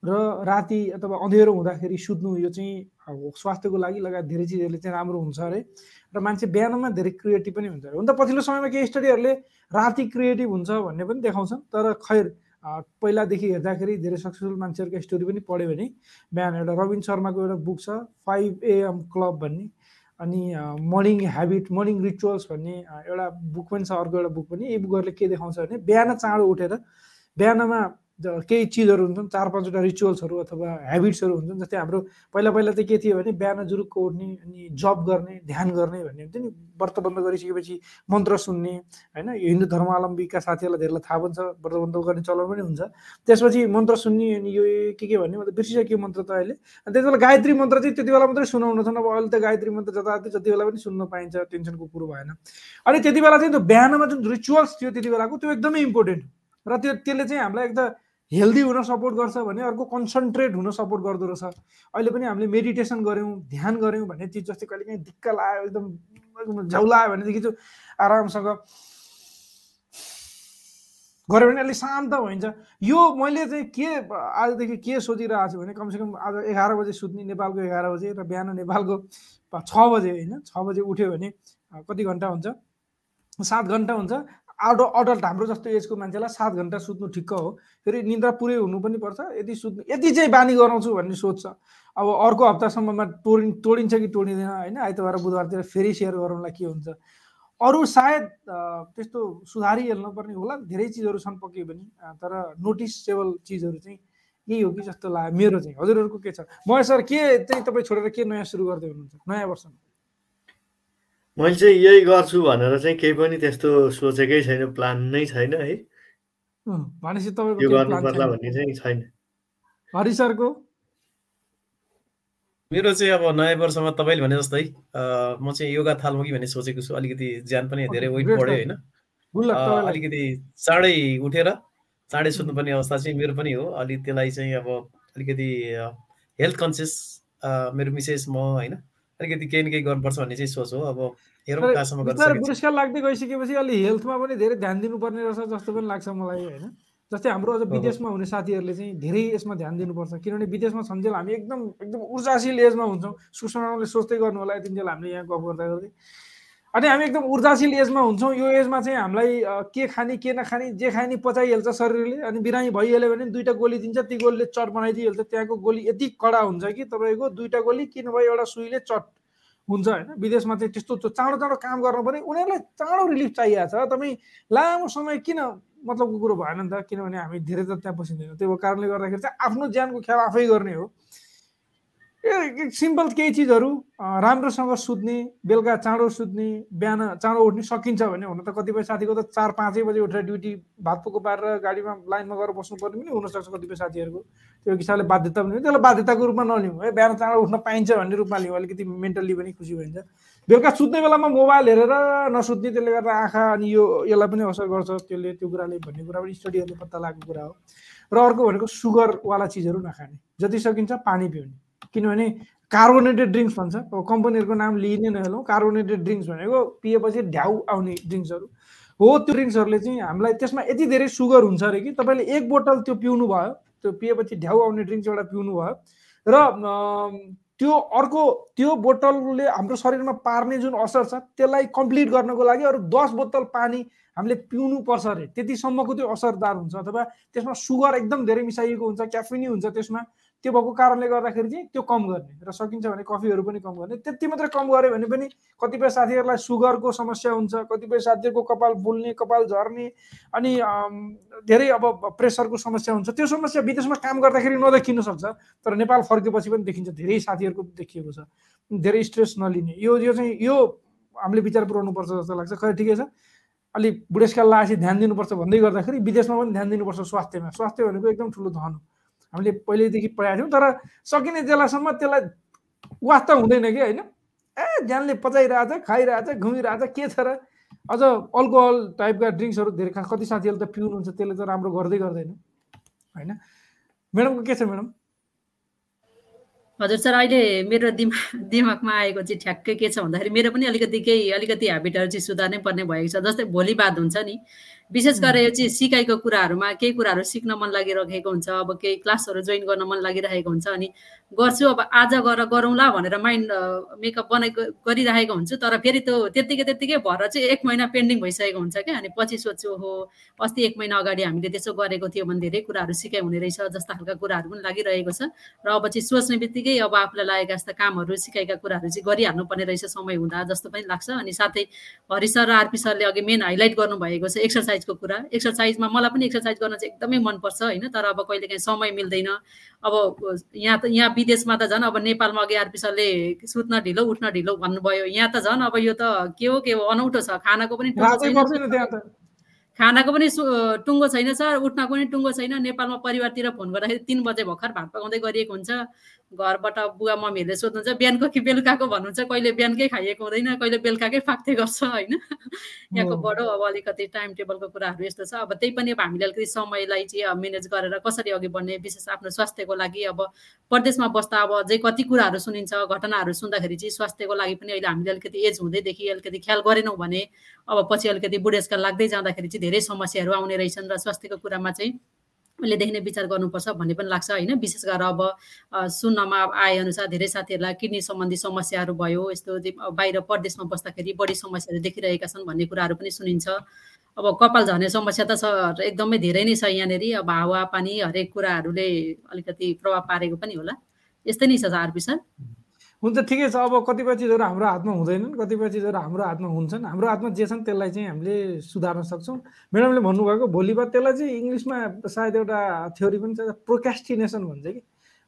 र राति अथवा अँध्यारो हुँदाखेरि सुत्नु यो चाहिँ स्वास्थ्यको लागि लगायत धेरै चिजहरूले चाहिँ राम्रो हुन्छ अरे। र मान्छे बिहानमा धेरै क्रिएटिभ पनि हुन्छ अरे। हुन त पछिल्लो समयमा केही स्टडीहरूले राति क्रिएटिभ हुन्छ भन्ने पनि देखाउँछन्। तर खैर पहिलादेखि हेर्दाखेरि धेरै सक्सेसफुल मान्छेहरूका स्टोरी पनि पढ्यो भने बिहान एउटा रविन शर्माको एउटा बुक छ फाइभ एएम क्लब भन्ने। अनि मर्निङ ह्याबिट मर्निङ रिचुअल्स भन्ने एउटा बुक पनि छ अर्को एउटा बुक पनि। यी बुकहरूले के देखाउँछ भने बिहान चाँडो उठेर बिहानमा केही चिजहरू हुन्छन् चार पाँचवटा रिचुअल्सहरू अथवा हेबिट्सहरू हुन्छन् जस्तै हाम्रो पहिला पहिला चाहिँ के थियो भने बिहान जुरुक्क उठ्ने अनि जब गर्ने ध्यान गर्ने भन्ने हुन्थ्यो नि। व्रत बन्द गरिसकेपछि मन्त्र सुन्ने होइन? हिन्दू धर्मावलम्बीका साथीहरूलाई धेरैलाई थाहा पनि छ व्रत बन्द गर्ने चलन पनि हुन्छ। त्यसपछि मन्त्र सुन्ने अनि यो के के भन्ने मतलब बिर्सिसक्यो मन्त्र त अहिले। अनि त्यति बेला गायत्री मन्त्र चाहिँ त्यति बेला मात्रै सुनाउनु छ अब अहिले त गायत्री मन्त्र जताततै जति बेला पनि सुन्न पाइन्छ टेन्सनको कुरो भएन। अनि त्यति बेला चाहिँ त्यो बिहानमा जुन रिचुअल्स थियो त्यति बेलाको त्यो एकदमै इम्पोर्टेन्ट र त्यो त्यसले चाहिँ हामीलाई एकदम हेल्दी हुन सपोर्ट गर्छ भने अर्को कन्सन्ट्रेट हुन सपोर्ट गर्दो रहेछ। अहिले पनि हामीले मेडिटेसन गऱ्यौँ ध्यान गऱ्यौँ भन्ने चिज जस्तै कहिले काहीँ दिक्क लाग्यो एकदम झ्याउलायो भनेदेखि चाहिँ आरामसँग गऱ्यो भने अलिक शान्त भइन्छ यो मैले चाहिँ के आजदेखि के सोचिरहेको छु भने कमसेकम आज एघार बजे सुत्ने नेपालको एघार बजे र बिहान नेपालको छ बजे होइन छ बजे उठ्यो भने कति घन्टा हुन्छ? सात घन्टा हुन्छ। आउट अडल्ट हाम्रो जस्तो एजको मान्छेलाई सात घन्टा सुत्नु ठिक्क हो। फेरि निन्द्रा पुरै हुनु पनि पर्छ यदि सुत्नु यति चाहिँ बानी गराउँछु भन्ने सोच छ अब अर्को हप्तासम्ममा तोडि तोडिन्छ कि तोडिँदैन होइन? आइतबार बुधबारतिर फेरि सेयर गरौँला के हुन्छ? अरू सायद त्यस्तो सुधारिहाल्नु पर्ने होला। धेरै चिजहरू छन् पक्कै पनि तर नोटिसेबल चिजहरू चाहिँ यही हो कि जस्तो लाग्यो। मेरो चाहिँ हजुरहरूको के छ? म सर के चाहिँ तपाईँ छोडेर के नयाँ सुरु गर्दै हुनुहुन्छ? नयाँ वर्षमा। मैले चाहिँ यही गर्छु भनेर चाहिँ केही पनि त्यस्तो सोचेकै छैन प्लान नै छैन है। भनेपछि यो पर्ला भन्ने चाहिँ छैन। हरि सरको? मेरो चाहिँ अब नयाँ वर्षमा तपाईँले भने जस्तै म चाहिँ योगा थाल्नु कि भन्ने सोचेको छु। अलिकति ज्यान पनि धेरै वेट बढ्यो होइन। अलिकति चाँडै उठेर चाँडै सुत्नुपर्ने अवस्था चाहिँ मेरो पनि हो। अलि त्यसलाई चाहिँ अब अलिकति हेल्थ कन्सियस मेरो मिसेस म होइन। अलिकति केही न केही गर्नुपर्छ भन्ने चाहिँ सोच हो। अब हेरौँ कहाँसम्म गर्छ पुरस्कार लाग्दै गइसकेपछि अलि हेल्थमा पनि धेरै ध्यान दिनुपर्ने रहेछ जस्तो पनि लाग्छ मलाई होइन? जस्तै हाम्रो अझ विदेशमा हुने साथीहरूले चाहिँ धेरै यसमा ध्यान दिनुपर्छ। किनभने विदेशमा छन्जेल हामी एकदम एकदम ऊर्जाशील एजमा हुन्छौँ। सुषमाले सोच्दै गर्नु होला यतिन्जेल हामीले यहाँ गफ गर्दा गर्दै अनि हामी एकदम ऊर्जाशील एजमा हुन्छौँ। यो एजमा चाहिँ हामीलाई के खाने के नखाने जे खाने पचाइहाल्छ शरीरले अनि बिरामी भइहाल्यो भने दुईवटा गोली दिन्छ। ती गोलीले चट बनाइदिइहाल्छ। त्यहाँको गोली यति कडा हुन्छ कि तपाईँको दुईवटा गोली कि नभए एउटा सुईले चट हुन्छ होइन। विदेशमा चाहिँ त्यस्तो चाँडो चाँडो काम गर्नु पर्ने उनीहरूलाई चाँडो रिलिफ चाहिएको छ। लामो समय किन मतलबको कुरो भएन नि त? किनभने हामी धेरै त त्यहाँ पसिँदैन त्यो कारणले गर्दाखेरि चाहिँ आफ्नो ज्यानको ख्याल आफै गर्ने हो। सिम्पल केही चिजहरू राम्रोसँग सुत्ने बेलुका चाँडो सुत्ने बिहान चाँडो उठ्ने सकिन्छ भने हुन त कतिपय साथीको त चार पाँचै बजी उठेर ड्युटी भात पोको पारेर गाडीमा लाइनमा गएर बस्नुपर्ने पनि हुनसक्छ कतिपय साथीहरूको। त्यो हिसाबले बाध्यता पनि त्यसलाई बाध्यताको रूपमा नलिउँ। है बिहान चाँडो उठ्न पाइन्छ भन्ने रूपमा लिउँ। अलिकति मेन्टल्ली पनि खुसी भइन्छ। बेलुका सुत्ने बेलामा मोबाइल हेरेर नसुत्ने त्यसले गर्दा आँखा अनि यो यसलाई पनि असर गर्छ। त्यसले त्यो कुराले भन्ने कुरा पनि स्टडीहरूले पत्ता लागेको कुरा हो। र अर्को भनेको सुगरवाला चिजहरू नखाने। जति सकिन्छ पानी पिउने। किनभने कार्बोनेटेड ड्रिङ्क्स भन्छ। अब कम्पनीहरूको नाम लिइ नै नहेलौँ कार्बोनेटेड ड्रिङ्क्स भनेको पिएपछि ढ्याउ आउने ड्रिङ्क्सहरू हो त्यो ड्रिङ्क्सहरूले चाहिँ हामीलाई त्यसमा यति धेरै सुगर हुन्छ अरे कि तपाईँले एक बोतल त्यो पिउनु भयो त्यो पिएपछि ढ्याउ आउने ड्रिङ्क्स एउटा पिउनु भयो र त्यो अर्को त्यो बोतलले हाम्रो शरीरमा पार्ने जुन असर छ त्यसलाई कम्प्लिट गर्नको लागि अरू दस बोतल पानी हामीले पिउनु पर्छ अरे। त्यतिसम्मको त्यो असरदार हुन्छ अथवा त्यसमा सुगर एकदम धेरै मिसाइएको हुन्छ क्याफिनी हुन्छ त्यसमा। त्यो भएको कारणले गर्दाखेरि चाहिँ त्यो कम गर्ने र सकिन्छ भने कफीहरू पनि कम गर्ने। त्यति मात्रै कम गऱ्यो भने पनि कतिपय साथीहरूलाई सुगरको समस्या हुन्छ कतिपय साथीहरूको कपाल फुल्ने कपाल झर्ने अनि धेरै अब प्रेसरको समस्या हुन्छ। त्यो समस्या विदेशमा काम गर्दाखेरि नदेखिन सक्छ तर नेपाल फर्केपछि पनि देखिन्छ। धेरै साथीहरूको देखिएको छ। धेरै स्ट्रेस नलिने। यो यो चाहिँ यो हामीले विचार पुऱ्याउनुपर्छ जस्तो लाग्छ। खै ठिकै छ। अलिक बुढेसकाल लागेपछि ध्यान दिनुपर्छ भन्दै गर्दाखेरि विदेशमा पनि ध्यान दिनुपर्छ स्वास्थ्यमा। स्वास्थ्य भनेको एकदम ठुलो धन हो। हामीले पहिल्यैदेखि पढाएको थियौँ तर सकिने जेलासम्म त्यसलाई वास्ता हुँदैन कि होइन? ए ज्यानले पचाइरहेछ खाइरहेछ घुमिरहेछ के छ र? अझ अल्कोहल टाइपका ड्रिङ्क्सहरू धेरै खा कति साथीहरूले त पिउनुहुन्छ त्यसले त राम्रो गर्दै गर्दैन होइन? म्याडमको के छ म्याडम? हजुर सर अहिले मेरो दिमाग दिमागमा आएको चाहिँ ठ्याक्कै के छ भन्दाखेरि मेरो पनि अलिकति केही अलिकति ह्याबिटहरू चाहिँ सुधार्नै पर्ने भएको छ जस्तै भोलि बाद हुन्छ नि। विशेष गरेर चाहिँ सिकाइको कुराहरूमा केही कुराहरू सिक्न मन लागिरहेको हुन्छ अब केही क्लासहरू जोइन गर्न मन लागिरहेको हुन्छ अनि गर्छु अब आज गर गरौँला भनेर माइन्ड मेकअप बनाइ गरिरहेको हुन्छु तर फेरि त्यो त्यत्तिकै त्यत्तिकै भएर चाहिँ एक महिना पेन्डिङ भइसकेको हुन्छ क्या अनि पछि सोध्छु हो अस्ति एक महिना अगाडि हामीले त्यसो गरेको थियो भने धेरै कुराहरू सिकाइ हुने रहेछ जस्ता खालका कुराहरू पनि लागिरहेको छ। र अब चाहिँ सोच्ने बित्तिकै अब आफूलाई लागेका जस्ता कामहरू सिकाइका कुराहरू चाहिँ गरिहाल्नु पर्ने रहेछ समय हुँदा जस्तो पनि लाग्छ अनि साथै हरि सर र आरपी सरले अघि मेन हाइलाइट गर्नुभएको छ एक्सर्साइजको कुरा। एक्सर्साइजमा मलाई पनि एक्सर्साइज गर्न चाहिँ एकदमै मनपर्छ होइन? तर अब कहिले काहीँ समय मिल्दैन। अब यहाँ त यहाँ विदेशमा त झन् अब नेपालमा अघि आरपी सरले सुत्न ढिलो उठ्न ढिलो भन्नुभयो। यहाँ त झन् अब यो त के हो के हो अनौठो छ। खानाको पनि खानाको पनि टुङ्गो छैन सर। उठ्नको पनि टुङ्गो छैन। नेपालमा परिवारतिर फोन गर्दाखेरि तिन बजे भर्खर भात पकाउँदै गरिएको हुन्छ। घरबाट बुवा मम्मीहरूले सोध्नुहुन्छ बिहानको कि बेलुकाको? भन्नुहुन्छ। कहिले बिहानकै खाइएको हुँदैन कहिले बेलुकाकै फाक्दै गर्छ होइन? यहाँको बडो अब अलिकति टाइम टेबलको कुराहरू यस्तो छ। अब त्यही पनि अब हामीले अलिकति समयलाई चाहिँ म्यानेज गरेर कसरी अघि बढ्ने विशेष आफ्नो स्वास्थ्यको लागि अब परदेशमा बस्दा अब अझै कति कुराहरू सुनिन्छ घटनाहरू सुन्दाखेरि चाहिँ स्वास्थ्यको लागि पनि अहिले हामीले अलिकति एज हुँदैदेखि अलिकति ख्याल गरेनौँ भने अब पछि अलिकति बुढेसकाल लाग्दै जाँदाखेरि चाहिँ धेरै समस्याहरू आउने रहेछन् र स्वास्थ्यको कुरामा चाहिँ उहिलेदेखि नै विचार गर्नुपर्छ भन्ने पनि लाग्छ होइन? विशेष गरेर अब सुन्नमा आएअनुसार धेरै साथीहरूलाई किडनी सम्बन्धी समस्याहरू भयो यस्तो बाहिर परदेशमा बस्दाखेरि बढी समस्याहरू देखिरहेका छन् भन्ने कुराहरू पनि सुनिन्छ। अब कपाल झर्ने समस्या त छ एकदमै धेरै नै छ यहाँनिर अब हावा पानी हरेक कुराहरूले अलिकति प्रभाव पारेको पनि होला। यस्तै नै छ आरपी सर? हुन्छ ठिकै छ। अब कतिपय चिजहरू हाम्रो हातमा हुँदैनन् कतिपय चिजहरू हाम्रो हातमा हुन्छन्। हाम्रो हातमा जे छन् त्यसलाई चाहिँ हामीले सुधार्न सक्छौँ। म्याडमले भन्नुभएको भोलि बाद त्यसलाई चाहिँ इङ्ग्लिसमा सायद एउटा थ्योरी पनि छ प्रोकास्टिनेसन भन्छ कि।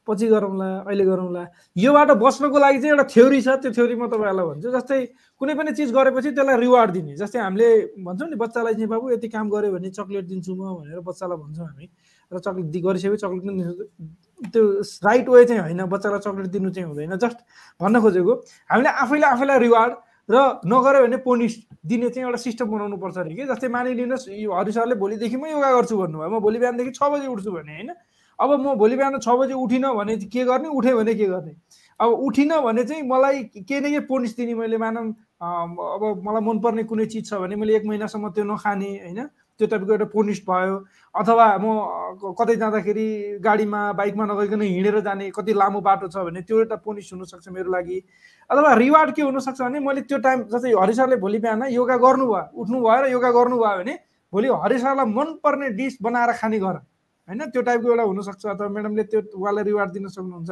पछि गरौँला अहिले गरौँला। योबाट बस्नको लागि चाहिँ एउटा थ्योरी छ त्यो थ्योरी म तपाईँहरूलाई भन्छु। जस्तै कुनै पनि चिज गरेपछि त्यसलाई रिवार्ड दिने। जस्तै हामीले भन्छौँ नि बच्चालाई चाहिँ बाबु यति काम गऱ्यो भने चक्लेट दिन्छु म भनेर बच्चालाई भन्छौँ हामी। र चक्लेट गरिसकेपछि चक्लेट पनि त्यो राइट वे चाहिँ होइन। बच्चालाई चक्लेट दिनु चाहिँ हुँदैन। जस्ट भन्न खोजेको हामीले आफैले आफैलाई रिवार्ड र नगऱ्यो भने पोनिस दिने चाहिँ एउटा सिस्टम बनाउनु पर्छ अरे कि। जस्तै मानिलिनुहोस् यो हरि सरले भोलिदेखि म योगा गर्छु भन्नुभयो। म भोलि बिहानदेखि छ बजी उठ्छु भने होइन? अब म भोलि बिहान छ बजी उठिनँ भने के गर्ने? उठेँ भने के गर्ने? अब उठिनँ भने चाहिँ मलाई के न के पोनिस दिने मैले मानौँ अब मलाई मनपर्ने कुनै चिज छ भने मैले एक महिनासम्म त्यो नखाने होइन? त्यो तपाईँको एउटा पोनिस्ट भयो। अथवा म कतै जाँदाखेरि गाडीमा बाइकमा नगइकन हिँडेर जाने कति लामो बाटो छ भने त्यो एउटा पोनिस्ट हुनसक्छ मेरो लागि। अथवा रिवार्ड के हुनसक्छ भने मैले त्यो टाइम जस्तै हरि सरले भोलि बिहान योगा गर्नुभयो उठ्नु भयो र योगा गर्नुभयो भने भोलि हरि सरलाई मनपर्ने डिस बनाएर खाने गर होइन? त्यो टाइपको एउटा हुनसक्छ अथवा म्याडमले त्यो उहाँलाई रिवार्ड दिन सक्नुहुन्छ।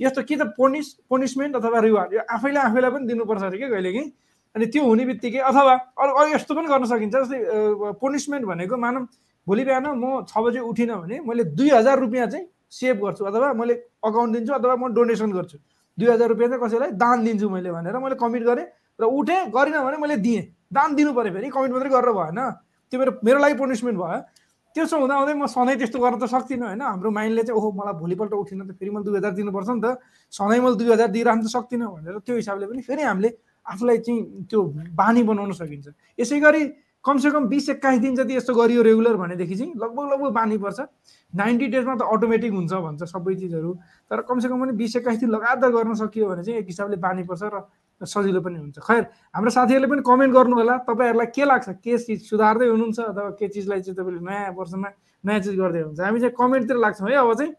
यस्तो कि त पोनिस पोनिसमेन्ट अथवा रिवार्ड यो आफैले आफैलाई पनि दिनुपर्छ अरे कि? कहिलेकाहीँ अनि त्यो हुने बित्तिकै अथवा अरू यस्तो पनि गर्न सकिन्छ। जस्तै पनिसमेन्ट भनेको मानौँ भोलि बिहान म छ बजी उठिनँ भने मैले दुई हजार रुपियाँ चाहिँ सेभ गर्छु अथवा मैले अकाउन्ट दिन्छु अथवा म डोनेसन गर्छु। दुई हजार रुपियाँ चाहिँ कसैलाई दान दिन्छु मैले भनेर मैले कमिट गरेँ र उठेँ गरिनँ भने मैले दिएँ। दान दिनु पऱ्यो फेरि कमिट मात्रै गरेर भएन। त्यो मेरो मेरो लागि पनिसमेन्ट भयो। त्यसो हुँदा हुँदै म सधैँ त्यस्तो गर्न त सक्दिनँ होइन? हाम्रो माइन्डले चाहिँ ओहो मलाई भोलिपल्ट उठिन त फेरि मैले दुई हजार दिनुपर्छ नि त। सधैँ मैले दुई हजार दिइरहनु त सक्दिनँ। भनेर त्यो हिसाबले पनि फेरि हामीले आफूलाई चाहिँ त्यो बानी बनाउन सकिन्छ। यसै गरी कमसेकम बिस एक्काइस दिन जति यस्तो गरियो रेगुलर भनेदेखि चाहिँ लगभग लगभग बानी पर्छ। नाइन्टी डेजमा त अटोमेटिक हुन्छ भन्छ सबै चिजहरू। तर कमसेकम पनि बिस एक्काइस दिन लगातार गर्न सकियो भने चाहिँ एक हिसाबले बानी पर्छ र सजिलो पनि हुन्छ। खैर हाम्रो साथीहरूले पनि कमेन्ट गर्नु होला तपाईँहरूलाई के लाग्छ? के चिज सुधार्दै हुनुहुन्छ अथवा के चिजलाई चाहिँ तपाईँले नयाँ वर्षमा नयाँ चिज गर्दै हुनुहुन्छ? हामी चाहिँ कमेन्टतिर लाग्छौँ है अब चाहिँ।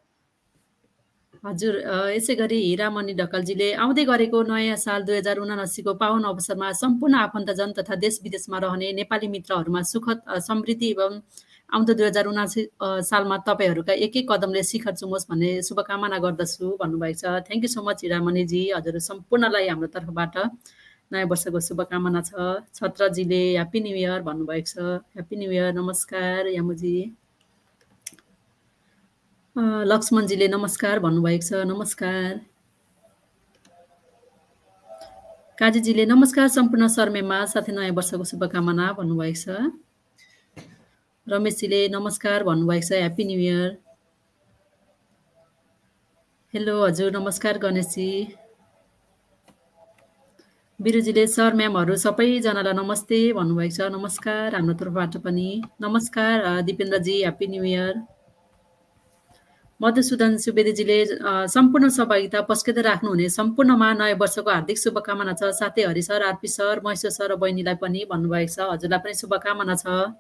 हजुर यसै गरी हिरामणि ढकालजीले आउँदै गरेको नयाँ साल दुई हजार उनासीको पावन अवसरमा सम्पूर्ण आफन्तजन तथा देश विदेशमा रहने नेपाली मित्रहरूमा सुखद समृद्धि एवं आउँदो दुई हजार उनासी सालमा तपाईँहरूका एक एक कदमले शिखर चुमोस् भन्ने शुभकामना गर्दछु भन्नुभएको छ। थ्याङ्क यू सो मच हिरामणिजी हजुर सम्पूर्णलाई हाम्रो तर्फबाट नयाँ वर्षको शुभकामना छ। छत्रजीले ह्याप्पी न्यु इयर भन्नुभएको छ। ह्याप्पी न्यु इयर नमस्कार यामुजी। लक्ष्मणजीले नमस्कार भन्नुभएको छ। नमस्कार। काजीजीले नमस्कार सम्पूर्ण सर्मेमा साथै नयाँ वर्षको शुभकामना भन्नुभएको छ। रमेशजीले नमस्कार भन्नुभएको छ ह्याप्पी न्यु इयर हेलो हजुर नमस्कार गणेशजी। बिरुजीले सर म्यामहरू सबैजनालाई नमस्ते भन्नुभएको छ नमस्कार हाम्रो तर्फबाट पनि। नमस्कार दिपेन्द्रजी ह्याप्पी न्यु इयर मधुसूदन सुवेदीजीले सम्पूर्ण सहभागिता पस्किँदै राख्नुहुने सम्पूर्णमा नयाँ वर्षको हार्दिक शुभकामना छ। साथै Hari sir RP sir Maheshwar sir र बहिनीलाई पनि भन्नुभएको छ हजुरलाई पनि शुभकामना छ।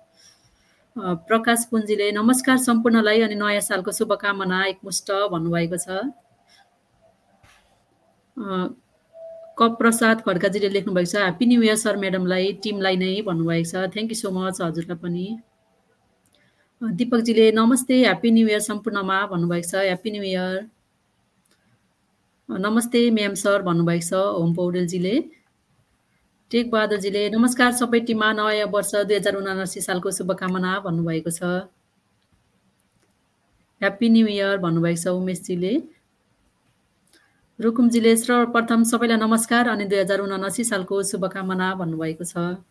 प्रकाश पुन्जीले नमस्कार सम्पूर्णलाई अनि नयाँ सालको शुभकामना एकमुष्ट भन्नुभएको छ। अ, क प्रसाद खड्काजीले लेख्नुभएको छ ह्याप्पी न्यु इयर सर म्याडमलाई टिमलाई नै भन्नुभएको छ। थ्याङ्क यू सो मच हजुरलाई पनि। दिपकजीले नमस्ते ह्याप्पी न्यु इयर सम्पूर्णमा भन्नुभएको छ। ह्याप्पी न्यु इयर नमस्ते म्याम सर भन्नुभएको छ। होम पौडेलजीले। टेक बहादुरजीले नमस्कार सबै टिममा नयाँ वर्ष दुई हजार उनासी सालको शुभकामना भन्नुभएको छ। ह्याप्पी न्यु इयर भन्नुभएको छ उमेशजीले। रुकुमजीले सर्वप्रथम सबैलाई नमस्कार अनि दुई हजार उनासी सालको शुभकामना भन्नुभएको छ।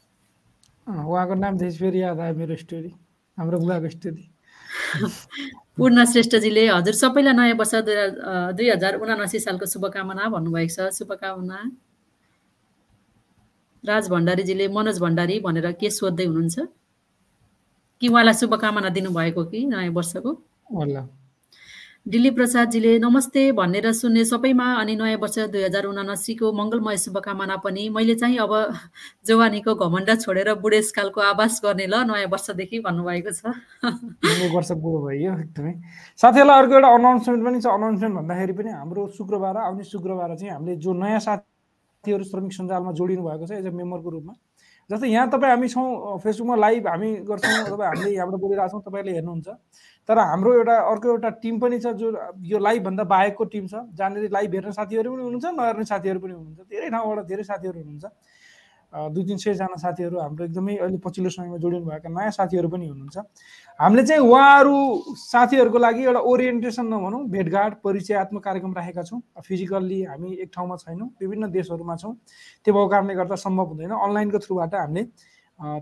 उहाँको नाम फेरि याद आयो मेरो स्टोरी हाम्रो बुवाको स्टोरी पूर्ण श्रेष्ठजीले हजुर सबैलाई नयाँ वर्ष दुई हजार उनासी सालको शुभकामना भन्नुभएको छ। शुभकामना। राज भण्डारीजीले मनोज भण्डारी भनेर के सोध्दै हुनुहुन्छ? कि उहाँलाई शुभकामना दिनुभएको कि नयाँ वर्षको? दिलीप प्रसादजीले नमस्ते भनेर सुन्ने सबैमा अनि नयाँ वर्ष दुई हजार उनासीको मङ्गलमय शुभकामना पनि मैले चाहिँ अब जवानीको घमण्ड छोडेर बुढेसकालको आवास गर्ने ल नयाँ वर्षदेखि भन्नुभएको छ। वर्ष पुरो भयो एकदमै। साथीहरूलाई अर्को एउटा अनाउन्समेन्ट पनि छ। अनाउन्समेन्ट भन्दाखेरि पनि हाम्रो शुक्रबार आउने शुक्रबार चाहिँ हामीले जो नयाँ साथीहरू श्रमिक सञ्जालमा जोडिनु भएको छ एज अ मेम्बरको रूपमा। जस्तै यहाँ तपाईँ हामी छौँ फेसबुकमा लाइभ हामी गर्छौँ तपाईँ हामीले यहाँबाट बोलिरहेको छौँ तपाईँले हेर्नुहुन्छ। तर हाम्रो एउटा अर्को एउटा टिम पनि छ जो यो लाइभभन्दा बाहेकको टिम छ। जहाँनिर लाइभ हेर्ने साथीहरू पनि हुनुहुन्छ नहेर्ने साथीहरू पनि हुनुहुन्छ। धेरै ठाउँबाट धेरै साथीहरू हुनुहुन्छ। दुई तिन सयजना साथीहरू हाम्रो एकदमै अहिले पछिल्लो समयमा जोडिनु भएका नयाँ साथीहरू पनि हुनुहुन्छ। हामीले चाहिँ उहाँहरू साथीहरूको लागि एउटा ओरिएन्टेसन नभनौँ भेटघाट परिचयात्मक कार्यक्रम राखेका छौँ। फिजिकल्ली हामी एक ठाउँमा छैनौँ विभिन्न देशहरूमा छौँ। त्यो भएको कारणले गर्दा सम्भव हुँदैन। अनलाइनको थ्रुबाट हामीले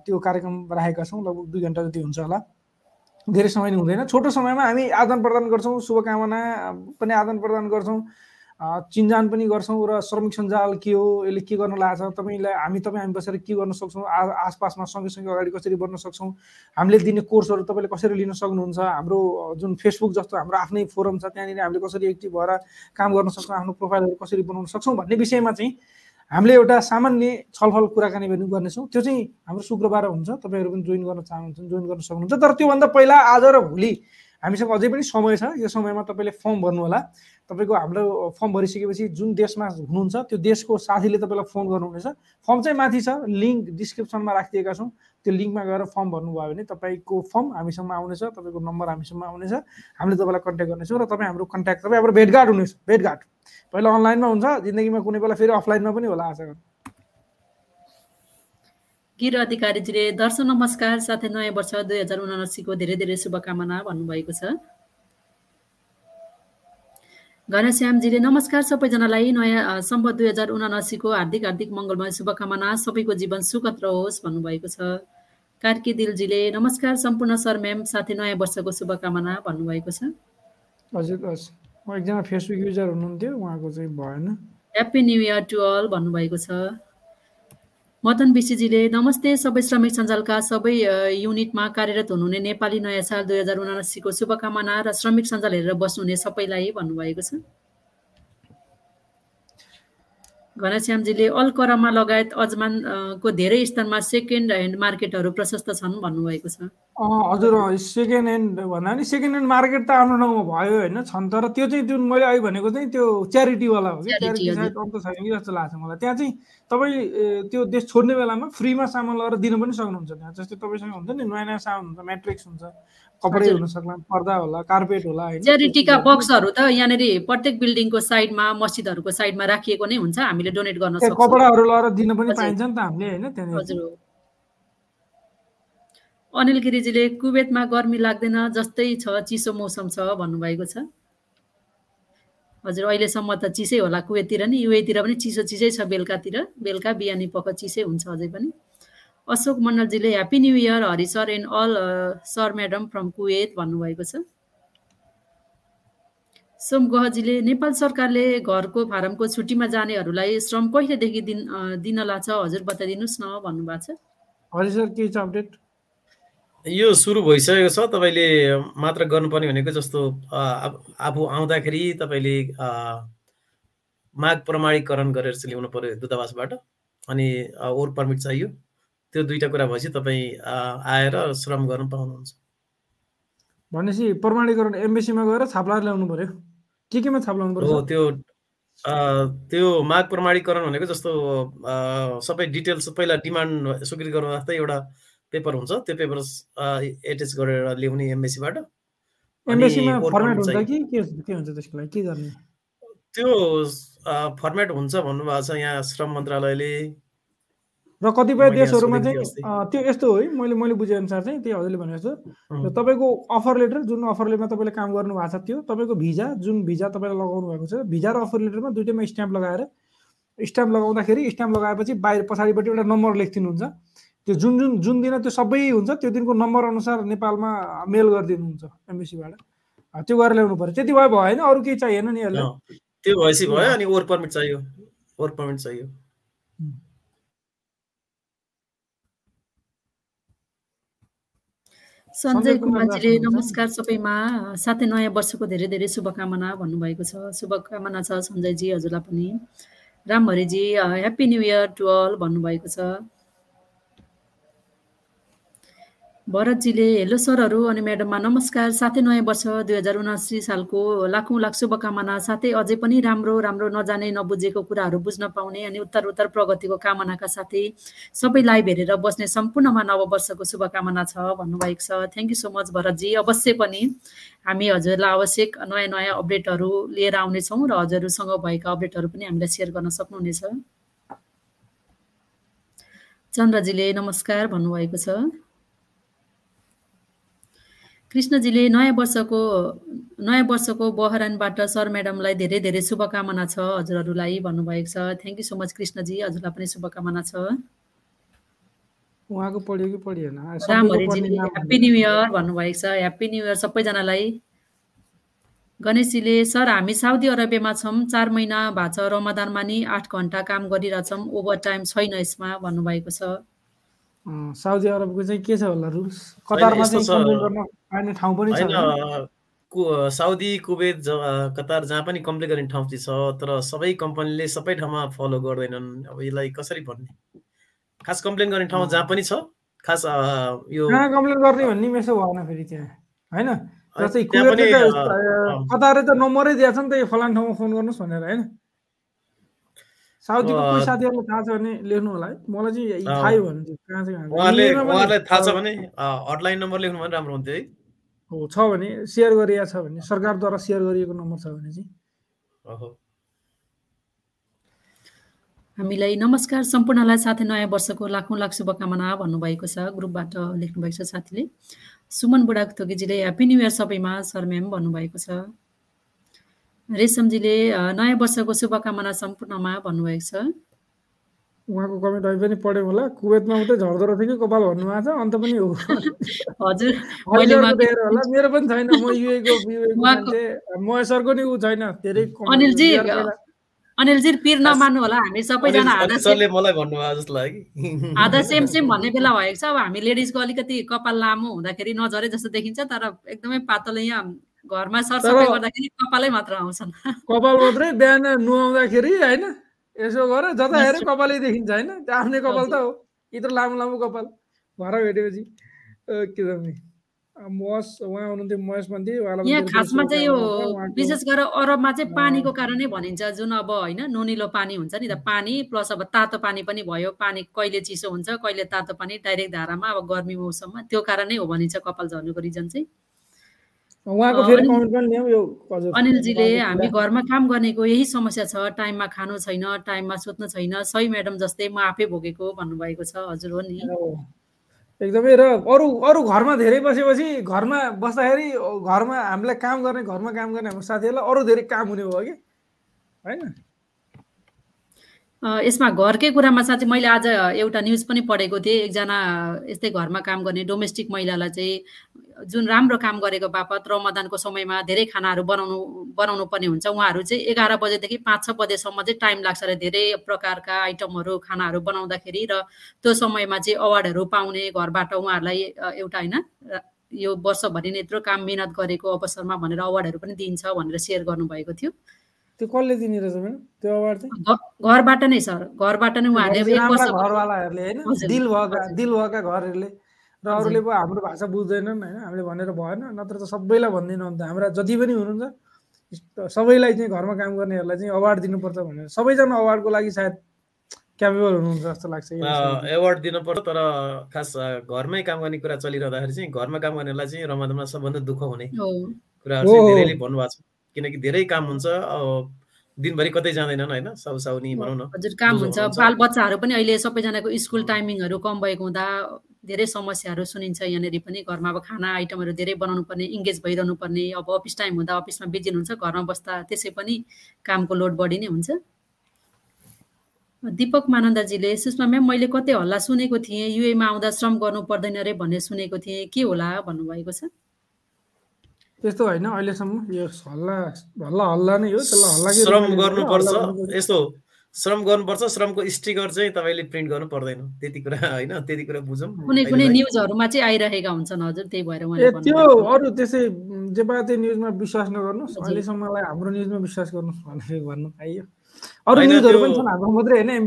त्यो कार्यक्रम राखेका छौँ। लगभग दुई घन्टा जति हुन्छ होला। धेरै समय हुँदैन। छोटो समयमा हामी आदान प्रदान गर्छौँ। शुभकामना पनि आदान प्रदान गर्छौँ। चिनजान पनि गर्छौँ र श्रमिक सञ्जाल के हो यसले के गर्न लागेको छ तपाईँलाई हामी तपाईँ हामी बसेर के गर्न सक्छौँ आ आसपासमा सँगैसँगै अगाडि कसरी बढ्न सक्छौँ हामीले दिने कोर्सहरू तपाईँले कसरी लिन सक्नुहुन्छ हाम्रो जुन फेसबुक जस्तो हाम्रो आफ्नै फोरम छ त्यहाँनिर हामीले कसरी एक्टिभ भएर काम गर्न सक्छौँ आफ्नो प्रोफाइलहरू कसरी बनाउन सक्छौँ भन्ने विषयमा चाहिँ हामीले एउटा सामान्य छलफल कुराकानी पनि गर्नेछौँ। त्यो चाहिँ हाम्रो शुक्रबार हुन्छ तपाईँहरू पनि जोइन गर्न चाहनुहुन्छ जोइन गर्न सक्नुहुन्छ। तर त्योभन्दा पहिला आज र भोलि हामीसँग अझै पनि समय छ यो समयमा तपाईँले फर्म भर्नु होला तपाईँको हाम्रो फर्म भरिसकेपछि जुन देशमा हुनुहुन्छ त्यो देशको साथीले तपाईँलाई फोन गर्नुहुनेछ। फर्म चाहिँ माथि छ लिङ्क डिस्क्रिप्सनमा राखिदिएका छौँ। त्यो लिङ्कमा गएर फर्म भर्नुभयो भने तपाईँको फर्म हामीसँग आउनेछ तपाईँको नम्बर हामीसँग आउनेछ। हामीले तपाईँलाई कन्ट्याक्ट गर्नेछौँ र तपाईँ हाम्रो कन्ट्याक्ट तपाईँ हाम्रो भेटघाट हुनेछ भेटघाट। पहिला अनलाइनमा हुन्छ जिन्दगीमा कुनै बेला फेरि अफलाइनमा पनि होला आशा गर्छु। गिर अधिकारीजीले दर्शन नमस्कार साथै नयाँ वर्ष दुई हजार उनासीको धेरै धेरै शुभकामना भन्नुभएको छ। घनश्यामजीले नमस्कार सबैजनालाई। नयाँ अ, सम्पत दुई हजार उनासीको हार्दिक हार्दिक मङ्गलमय शुभकामना। सबैको जीवन सुखद रहोस् भन्नुभएको छ। कार्की दिलजीले नमस्कार सम्पूर्ण सर म्याम साथै नयाँ वर्षको शुभकामना भन्नुभएको छ। हजुर हस् म एकजना फेसबुक युजर हुनुहुन्थ्यो उहाँको चाहिँ भएन। Happy new year to all भन्नुभएको छ। मदन विशीजीले नमस्ते सबै श्रमिक सञ्जालका सबै युनिटमा कार्यरत हुनुहुने नेपाली नयाँ साल दुई हजार उनासीको शुभकामना र श्रमिक सञ्जाल हेरेर बस्नुहुने सबैलाई भन्नुभएको छ। घनश्यामजीले अलकरमा लगायत अजमानको धेरै स्तरमा सेकेन्ड ह्यान्ड मार्केटहरू प्रशस्त छन् भन्नुभएको छ। हजुर सेकेन्ड ह्यान्ड भन्दा पनि सेकेन्ड ह्यान्ड मार्केट त आफ्नो ठाउँमा भयो होइन छन् तर त्यो चाहिँ जुन मैले अहिले भनेको चाहिँ त्यो च्यारिटीवाला हो कि? च्यारिटी। सायद छैन कि जस्तो लाग्छ मलाई। त्यहाँ चाहिँ तपाईँ त्यो देश छोड्ने बेलामा फ्रीमा सामान लगेर दिन पनि सक्नुहुन्छ। त्यहाँ जस्तै तपाईँसँग हुन्छ नि नयाँ नयाँ सामान हुन्छ म्याट्रिक्स हुन्छ। कपडै। हुन सक्ला पर्दा होला कार्पेट होला च्यारिटीका बक्सहरू त यहाँनिर प्रत्येक बिल्डिङको साइडमा मस्जिदहरूको साइडमा राखिएको नै हुन्छ हामीले डोनेट गर्न सक्छौँ। कपडाहरू लगेर दिन पनि। पाइन्छ नि त हामीले होइन त्यहाँनिर? हजुर। अनिल गिरिजीले कुवेतमा गर्मी लाग्दैन जस्तै छ चिसो मौसम छ भन्नुभएको छ। हजुर अहिलेसम्म त चिसै होला कुवेततिर नि युएतिर पनि चिसो चिसै छ बेलुकातिर। बेलुका बिहानी पख चिसै हुन्छ अझै पनि। Ashok मण्डलजीले happy new year Hari sir and all sir madam from Kuwait भन्नुभएको छ। सोम गहजीले नेपाल सरकारले घरको फारमको छुट्टीमा जानेहरूलाई श्रम कहिलेदेखि दिन दिन लाग्छ हजुर बताइदिनुहोस् न भन्नुभएको छ। हरि सर के छ अपडेट यो सुरु भइसकेको छ। तपाईँले मात्र गर्नुपर्ने भनेको जस्तो आफ- आउँदाखेरि तपाईँले माग प्रमाणीकरण गरेर चाहिँ ल्याउनु पर्यो दूतावासबाट। अनि वर्क पर्मिट चाहियो। त्यो दुईवटा कुरा भएपछि तपाईँ आएर श्रम गर्न पाउनुहुन्छ। भनेपछि प्रमाणीकरण एमबेसीमा गएर छाप्लाएर ल्याउनु पर्यो। के केमा छाप्लाउनु हो पर्छ त्यो त्यो माग प्रमाणीकरण भनेको जस्तो सबै डिटेल्स पहिला डिमान्ड स्वीकृत गर्नु जस्तै एउटा पेपर हुन्छ त्यो पेपर एटेच गरेर ल्याउने एमबेसीबाट। त्यो फर्मेट हुन्छ भन्नुभएको छ यहाँ श्रम मन्त्रालयले। र कतिपय देशहरूमा चाहिँ त्यो यस्तो हो है मैले मैले बुझे अनुसार चाहिँ त्यही हजुरले भने जस्तो। र तपाईँको अफर लेटर जुन अफर लेटरमा तपाईँले काम गर्नु भएको छ त्यो तपाईँको भिजा जुन भिजा तपाईँले लगाउनु भएको छ भिजा र अफर लेटरमा दुइटैमा स्ट्याम्प लगाएर स्ट्याम्प लगाउँदाखेरि स्ट्याम्प लगाएपछि बाहिर पछाडिपट्टि एउटा नम्बर लेखिदिनुहुन्छ। त्यो जुन जुन जुन दिन त्यो सबै हुन्छ त्यो दिनको नम्बर अनुसार नेपालमा मेल गरिदिनुहुन्छ एमबिसीबाट। त्यो गरेर ल्याउनु पऱ्यो त्यति भए होइन अरू केही चाहिएन नि त्यो भएपछि भयो अनि वर्क पर्मिट चाहियो। वर्क पर्मिट चाहियो। सञ्जय सञ्जय कुमार कुमारजीले। नमस्कार सबैमा। साथै नयाँ वर्षको धेरै धेरै शुभकामना भन्नुभएको छ। शुभकामना छ सञ्जयजी हजुरलाई पनि। रामभरिजी happy new year to all भन्नुभएको छ। भरतजीले हेलो सरहरू अनि म्याडममा नमस्कार। साथै नयाँ वर्ष दुई हजार उनासी सालको लाखौँ लाख शुभकामना। साथै अझै पनि राम्रो राम्रो नजाने नबुझेको कुराहरू बुझ्न पाउने अनि उत्तर उत्तर प्रगतिको कामनाका साथै सबै लाइभ हेरेर बस्ने सम्पूर्णमा नववर्षको शुभकामना छ भन्नुभएको छ। Thank you so much Bharatji. अवश्य पनि हामी हजुरलाई आवश्यक नयाँ नयाँ अपडेटहरू लिएर आउनेछौँ र हजुरहरूसँग भएका अपडेटहरू पनि हामीलाई सेयर गर्न सक्नुहुनेछ। चन्द्रजीले नमस्कार भन्नुभएको छ। कृष्णजीले नयाँ वर्षको नयाँ वर्षको बहरानबाट सर म्याडमलाई धेरै धेरै शुभकामना छ हजुरहरूलाई भन्नुभएको छ। Thank you so much Krishna ji हजुरलाई पनि शुभकामना छ। उहाँको पढ्यो कि पढिएन? ह्याप्पी न्यु इयर भन्नुभएको छ। ह्याप्पी न्यु इयर सबैजनालाई। गणेशजीले सर हामी साउदी अरबियामा छौँ। चार महिना भएको छ रमदानमा नि आठ घन्टा काम गरिरहेछौँ। ओभर टाइम छैन यसमा भन्नुभएको छ। साउदी अरबको चाहिँ के छ होला रुल्स कतारमा चाहिँ गर्न पाइने ठाउँ पनि छ होइन होइन? कु- साउदी कुवेत ज- कतार जहाँ पनि कम्प्लेन गर्ने ठाउँ चाहिँ छ तर सबै कम्पनीले सबै ठाउँमा फलो गर्दैनन्। अब यसलाई कसरी भन्ने? खास कम्प्लेन गर्ने ठाउँ जहाँ पनि छ खास यो कहाँ कम्प्लेन गर्ने भन्ने यसो भएन फेरि त्यहाँ। होइन? कतारले त नम्बरै दिएको छ नि त यो फलान ठाउँमा फोन गर्नुहोस् भनेर होइन? साउदीको कोही अ, साथीहरूलाई थाहा छ भने लेख्नु होला है। मलाई चाहिँ थाहै भएन त्यो। कहाँ चाहिँ। उहाँले उहाँलाई थाहा छ अ, भने हटलाइन नम्बर लेख्नु भने राम्रो हुन्थ्यो है। हो छ भने सेयर गरिएको छ भने सरकारद्वारा सेयर गरिएको नम्बर छ भने चाहिँ। हामीलाई नमस्कार सम्पूर्णलाई साथै नयाँ वर्षको लाखौँ लाख शुभकामना भन्नुभएको छ। ग्रुपबाट लेख्नुभएको छ साथीले। सुमन बुढा थोकीजीले ह्याप्पी न्यु इयर सबैमा सर म्याम भन्नुभएको छ। रेशमजीले नयाँ वर्षको शुभकामना सम्पूर्णमा भन्नुभएको छ। उहाँको कमेन्ट अहिले पनि पढ्यो होला। कुवेतमा मात्रै झर्दो रहेछ कि कपाल भन्नुभएको छ? अन्त पनि हो। हजुर होला। मेरो पनि छैन। म युएको महेश्वरको नि ऊ छैन। धेरै अनिलजी अनिलजी पिर नमान्नु होला। हामी सबैजना आधा आधा सेम सेम भन्ने बेला भएको छ। अब हामी लेडिजको अलिकति कपाल लामो हुँदाखेरि नझरे जस्तो देखिन्छ तर एकदमै पातलो यहाँ घरमा सरसफाइ गर्दाखेरि कपालै मात्र आउँछन्। कपाल मात्रै बिहान नुहाउँदाखेरि होइन यसो गर जता हेऱ्यो कपालै देखिन्छ होइन त्यो आफ्नै कपाल त हो यत्रो लामो लामो कपाल। भएर भेटेपछि के छ मस उहाँ हुनुहुन्थ्यो महेश उहाँलाई पनि यहाँ खासमा चाहिँ यो विशेष गरेर अरबमा चाहिँ। पानीको कारणै भनिन्छ जुन अब होइन नुनिलो पानी हुन्छ नि त पानी प्लस अब तातो पानी पनि भयो पानी कहिले चिसो हुन्छ कहिले तातो पानी डाइरेक्ट धारामा अब गर्मी मौसममा त्यो कारणै हो भनिन्छ कपाल झर्नुको रिजन चाहिँ। उहाँको फेरि यो अनिलजीले हामी घरमा काम गर्नेको यही समस्या छ टाइममा खानु छैन टाइममा सुत्नु छैन सही म्याडम जस्तै म आफै भोगेको भन्नुभएको छ हजुर हो नि। हो। एकदमै र अरू अरू घरमा धेरै बसेपछि घरमा बस्दाखेरि घरमा हामीलाई काम गर्ने घरमा काम गर्ने हाम्रो साथीहरूलाई अरू धेरै काम हुने भयो कि? होइन? यसमा घरकै कुरामा साँच्चै मैले आज एउटा न्युज पनि पढेको थिएँ। एकजना यस्तै घरमा काम गर्ने डोमेस्टिक महिलालाई चाहिँ जुन राम्रो काम गरेको बापत रमदानको समयमा धेरै खानाहरू बनाउनु बनाउनु पर्ने हुन्छ। उहाँहरू चाहिँ एघार बजेदेखि पाँच छ बजेसम्म चाहिँ टाइम लाग्छ अरे धेरै प्रकारका आइटमहरू खानाहरू बनाउँदाखेरि र त्यो समयमा चाहिँ अवार्डहरू पाउने घरबाट उहाँहरूलाई एउटा होइन र यो वर्षभरि नै यत्रो काम मिहिनेत गरेको अवसरमा भनेर अवार्डहरू पनि दिइन्छ भनेर सेयर गर्नुभएको थियो। त्यो कसले दिने रहेछ म्याडम? त्यो अवार्ड चाहिँ? घरबाट नै सर घरबाट नै उहाँहरूले घरवालाहरूले होइन दिल भएका। दिल भएका घरहरूले। र अरूले पो हाम्रो भाषा बुझ्दैनन् होइन हामीले भनेर भएन नत्र त सबैलाई भन्दैनौँ अन्त हाम्रा जति पनि हुनुहुन्छ सबैलाई चाहिँ घरमा काम गर्नेहरूलाई चाहिँ अवार्ड दिनुपर्छ भनेर। सबैजना अवार्डको लागि सायद क्यापेबल हुनुहुन्छ जस्तो लाग्छ। एवार्ड दिनुपर्छ तर खास घरमै काम गर्ने कुरा चलिरहँदाखेरि चाहिँ घरमा काम गर्नेलाई चाहिँ रमादमा सबभन्दा दुःख हुने कुराहरू भन्नुभएको छ। किनकि धेरै काम हुन्छ दिनभरि कतै जाँदैनन् होइन? साउसाउनी भनौँ न हजुर काम हुन्छ। बाल बच्चाहरू पनि अहिले सबैजनाको स्कुल टाइमिङहरू कम भएको हुँदा धेरै समस्याहरू सुनिन्छ यहाँनिर पनि। घरमा अब खाना आइटमहरू धेरै बनाउनु पर्ने इङ्गेज भइरहनु पर्ने अब अफिस टाइम हुँदा अफिसमा बिजी हुन्छ घरमा बस्दा त्यसै पनि कामको लोड बढी नै हुन्छ। दिपक मानन्दाजीले सुषमा म्याम मैले कतै हल्ला सुनेको थिएँ युएमा आउँदा श्रम गर्नु पर्दैन रे भन्ने सुनेको थिएँ। के होला भन्नुभएको छ? त्यस्तो होइन अहिलेसम्म यो हल्ला हल्ला हल्ला नै हो त्यसलाई हल्ला के श्रम गर्नुपर्छ यस्तो श्रम गर्नुपर्छ श्रमको स्टिकर चाहिँ तपाईँले प्रिन्ट गर्नु पर्दैन। त्यति कुरा होइन त्यति कुरा बुझौँ। कुनै कुनै। न्युजहरूमा चाहिँ आइरहेका हुन्छन् हजुर त्यही भएर त्यो। अरू त्यसै जे पाए त्यो न्युजमा विश्वास नगर्नुहोस् अहिलेसम्मलाई हाम्रो न्युजमा विश्वास गर्नुहोस् भनेर भन्नु पाइयो अरू न्युजहरू पनि छन् हाम्रो मात्रै होइन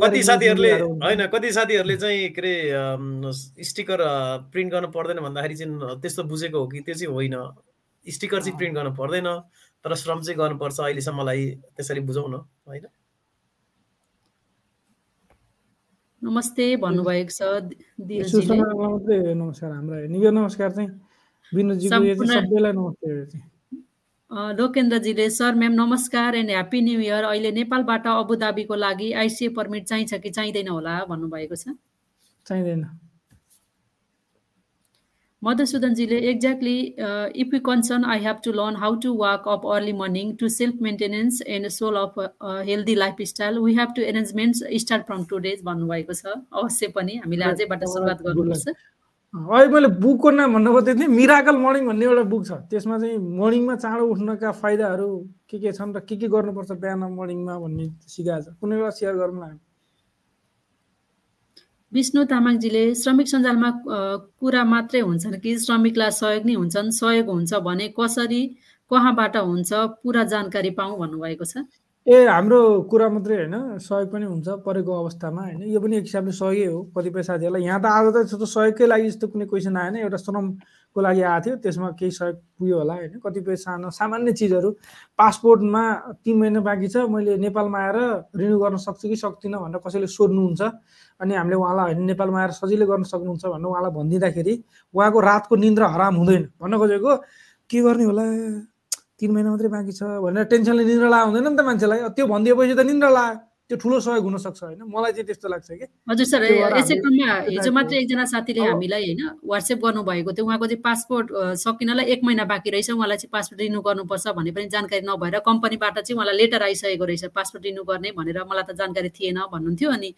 कति साथीहरूले। होइन कति साथीहरूले चाहिँ के अरे स्टिकर प्रिन्ट गर्नु पर्दैन भन्दाखेरि चाहिँ त्यस्तो बुझेको हो कि त्यो चाहिँ होइन। स्टिकर चाहिँ प्रिन्ट गर्नु पर्दैन तर श्रम चाहिँ गर्नुपर्छ अहिलेसम्मलाई त्यसरी बुझौँ न होइन? नमस्ते भन्नुभएको छ नमस्कार हाम्रो यो नमस्कार चाहिँ। विनोदजीको सबैलाई नमस्ते। लोकेन्द्रजीले सर म्याम नमस्कार एन्ड ह्याप्पी न्यू इयर। अहिले नेपालबाट अबुधाबीको लागि आइसिए पर्मिट चाहिन्छ कि चाहिँदैन होला? भन्नुभएको छ। चाहिँदैन। मधुसूदनजीले exactly if you concern I have to learn how to walk up early morning to self maintenance and soul of healthy life style we have to arrangements start from today's भन्नुभएको छ। अवश्य पनि हामीले आजैबाट सुरुवात गर्नुपर्छ अहिले मैले बुकको नाम भन्नु खोजेको थिएँ मिराकल मर्निङ भन्ने एउटा बुक छ। त्यसमा चाहिँ मर्निङमा चाँडो उठ्नका फाइदाहरू के के छन् र के के गर्नुपर्छ बिहान मर्निङमा भन्ने सिकाएको छ। कुनै बेला सेयर गरौँ न विष्णु तामाङजीले श्रमिक सञ्जालमा कुरा मात्रै हुन्छन् कि श्रमिकलाई सहयोग नै हुन्छन् सहयोग हुन्छ भने कसरी कहाँबाट हुन्छ पुरा जानकारी पाऊँ भन्नुभएको छ। ए हाम्रो कुरा मात्रै होइन सहयोग पनि हुन्छ परेको अवस्थामा होइन? यो पनि एक हिसाबले सहयोगै हो कतिपय साथीहरूलाई। यहाँ त आज त यस्तो सहयोगकै लागि जस्तो कुनै क्वेसन आएन एउटा श्रमको लागि आएको थियो त्यसमा केही सहयोग पुग्यो होला होइन? कतिपय सानो सामान्य चिजहरू। पासपोर्टमा तिन महिना बाँकी छ मैले नेपालमा आएर रिन्यू गर्न सक्छु कि सक्दिनँ भनेर कसैले सोध्नुहुन्छ? अनि हामीले उहाँलाई होइन नेपालमा आएर सजिलै गर्न सक्नुहुन्छ भनेर उहाँलाई भनिदिँदाखेरि उहाँको रातको निन्द्रा हराम हुँदैन। भन्न खोजेको के गर्ने होला? तिन महिना मात्रै बाँकी छ भनेर टेन्सनले निन्द्रा ला हुँदैन नि त मान्छेलाई। त्यो भनिदिएपछि त निन्द्रा ला त्यो ठुलो सहयोग हुनसक्छ होइन? मलाई चाहिँ त्यस्तो लाग्छ कि। हजुर सर यसै क्रममा हिजो मात्रै एकजना साथीले हामीलाई होइन वाट्सएप गर्नुभएको थियो। उहाँको चाहिँ पासपोर्ट सकिनलाई एक महिना बाँकी रहेछ। उहाँलाई चाहिँ पासपोर्ट रिन्यू गर्नुपर्छ भन्ने पनि जानकारी नभएर कम्पनीबाट चाहिँ उहाँलाई लेटर आइसकेको रहेछ पासपोर्ट रिन्यू गर्ने भनेर। मलाई त जानकारी थिएन भन्नुहुन्थ्यो अनि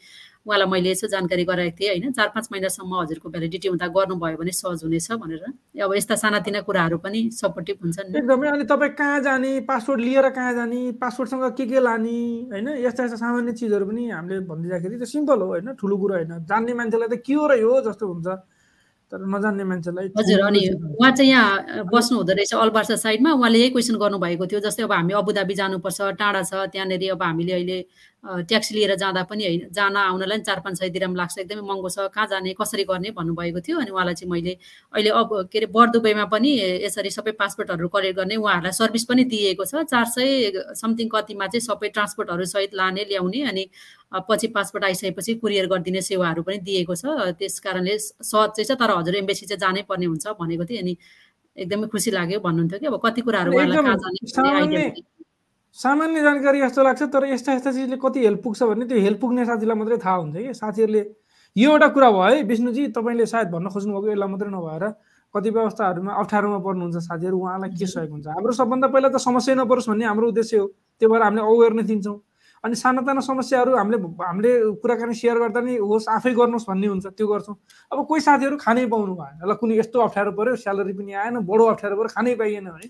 उहाँलाई मैले यसो जानकारी गराएको थिएँ होइन? चार पाँच महिनासम्म हजुरको भ्यालिडिटी हुँदा गर्नुभयो भने सहज हुनेछ भनेर। अब यस्ता सानातिना कुराहरू पनि सपोर्टिभ हुन्छन् नि। एकदमै। अनि तपाईँ कहाँ जाने? पासपोर्ट लिएर कहाँ जाने? पासपोर्टसँग के के लाने? होइन? यस्ता यस्ता सामान्य चिजहरू पनि हामीले भनिदिँदाखेरि त्यो सिम्पल हो होइन? ठुलो कुरो होइन? जान्ने मान्छेलाई त के हो र यो जस्तो हुन्छ। तर नजान्ने मान्छेलाई हजुर अनि। उहाँ चाहिँ यहाँ बस्नु हुँदो रहेछ अलबार्सा साइडमा। उहाँले यही क्वेसन गर्नुभएको थियो जस्तै अब हामी अबुधाबी जानुपर्छ टाढा छ त्यहाँनिर अब हामीले अहिले ट्याक्सी लिएर जाँदा पनि होइन जान आउनलाई चार पाँच सय दिराम लाग्छ एकदमै महँगो छ कहाँ जाने कसरी गर्ने भन्नुभएको थियो। अनि उहाँलाई चाहिँ मैले अहिले अब के अरे बर्दुबईमा पनि यसरी सबै पासपोर्टहरू कलेक्ट गर्ने उहाँहरूलाई सर्भिस पनि दिएको छ। चार सय समथिङ कतिमा चाहिँ सबै ट्रान्सपोर्टहरू सहित लाने ल्याउने अनि पछि पासपोर्ट आइसकेपछि कुरियर गरिदिने सेवाहरू पनि दिएको छ। त्यस कारणले सहज चाहिँ छ तर हजुर एम्बेसी चाहिँ जानै पर्ने हुन्छ भनेको थिएँ अनि एकदमै खुसी लाग्यो भन्नुहुन्थ्यो कि। अब कति कुराहरू उहाँलाई कहाँ जाने सामान्य जानकारी जस्तो लाग्छ तर यस्ता यस्ता चिजले कति हेल्प पुग्छ भने त्यो हेल्प पुग्ने साथीलाई मात्रै थाहा हुन्छ कि। साथीहरूले यो एउटा कुरा भयो है विष्णुजी तपाईँले सायद भन्न खोज्नुभएको यसलाई मात्रै नभएर कतिपय अवस्थाहरूमा अप्ठ्यारोमा पर्नुहुन्छ साथीहरू उहाँलाई के सहयोग हुन्छ? हाम्रो सबभन्दा पहिला त समस्या नपरोस् भन्ने हाम्रो उद्देश्य हो। त्यो भएर हामीले अवेरनेस दिन्छौँ। अनि सानासाना समस्याहरू हामीले हामीले कुराकानी सेयर गर्दा नि होस् आफै गर्नुहोस् भन्ने हुन्छ त्यो गर्छौँ। अब कोही साथीहरू खानै पाउनु भएन। ल कुनै यस्तो अप्ठ्यारो पऱ्यो स्यालेरी पनि आएन बडो अप्ठ्यारो पऱ्यो खानै पाइएन भने।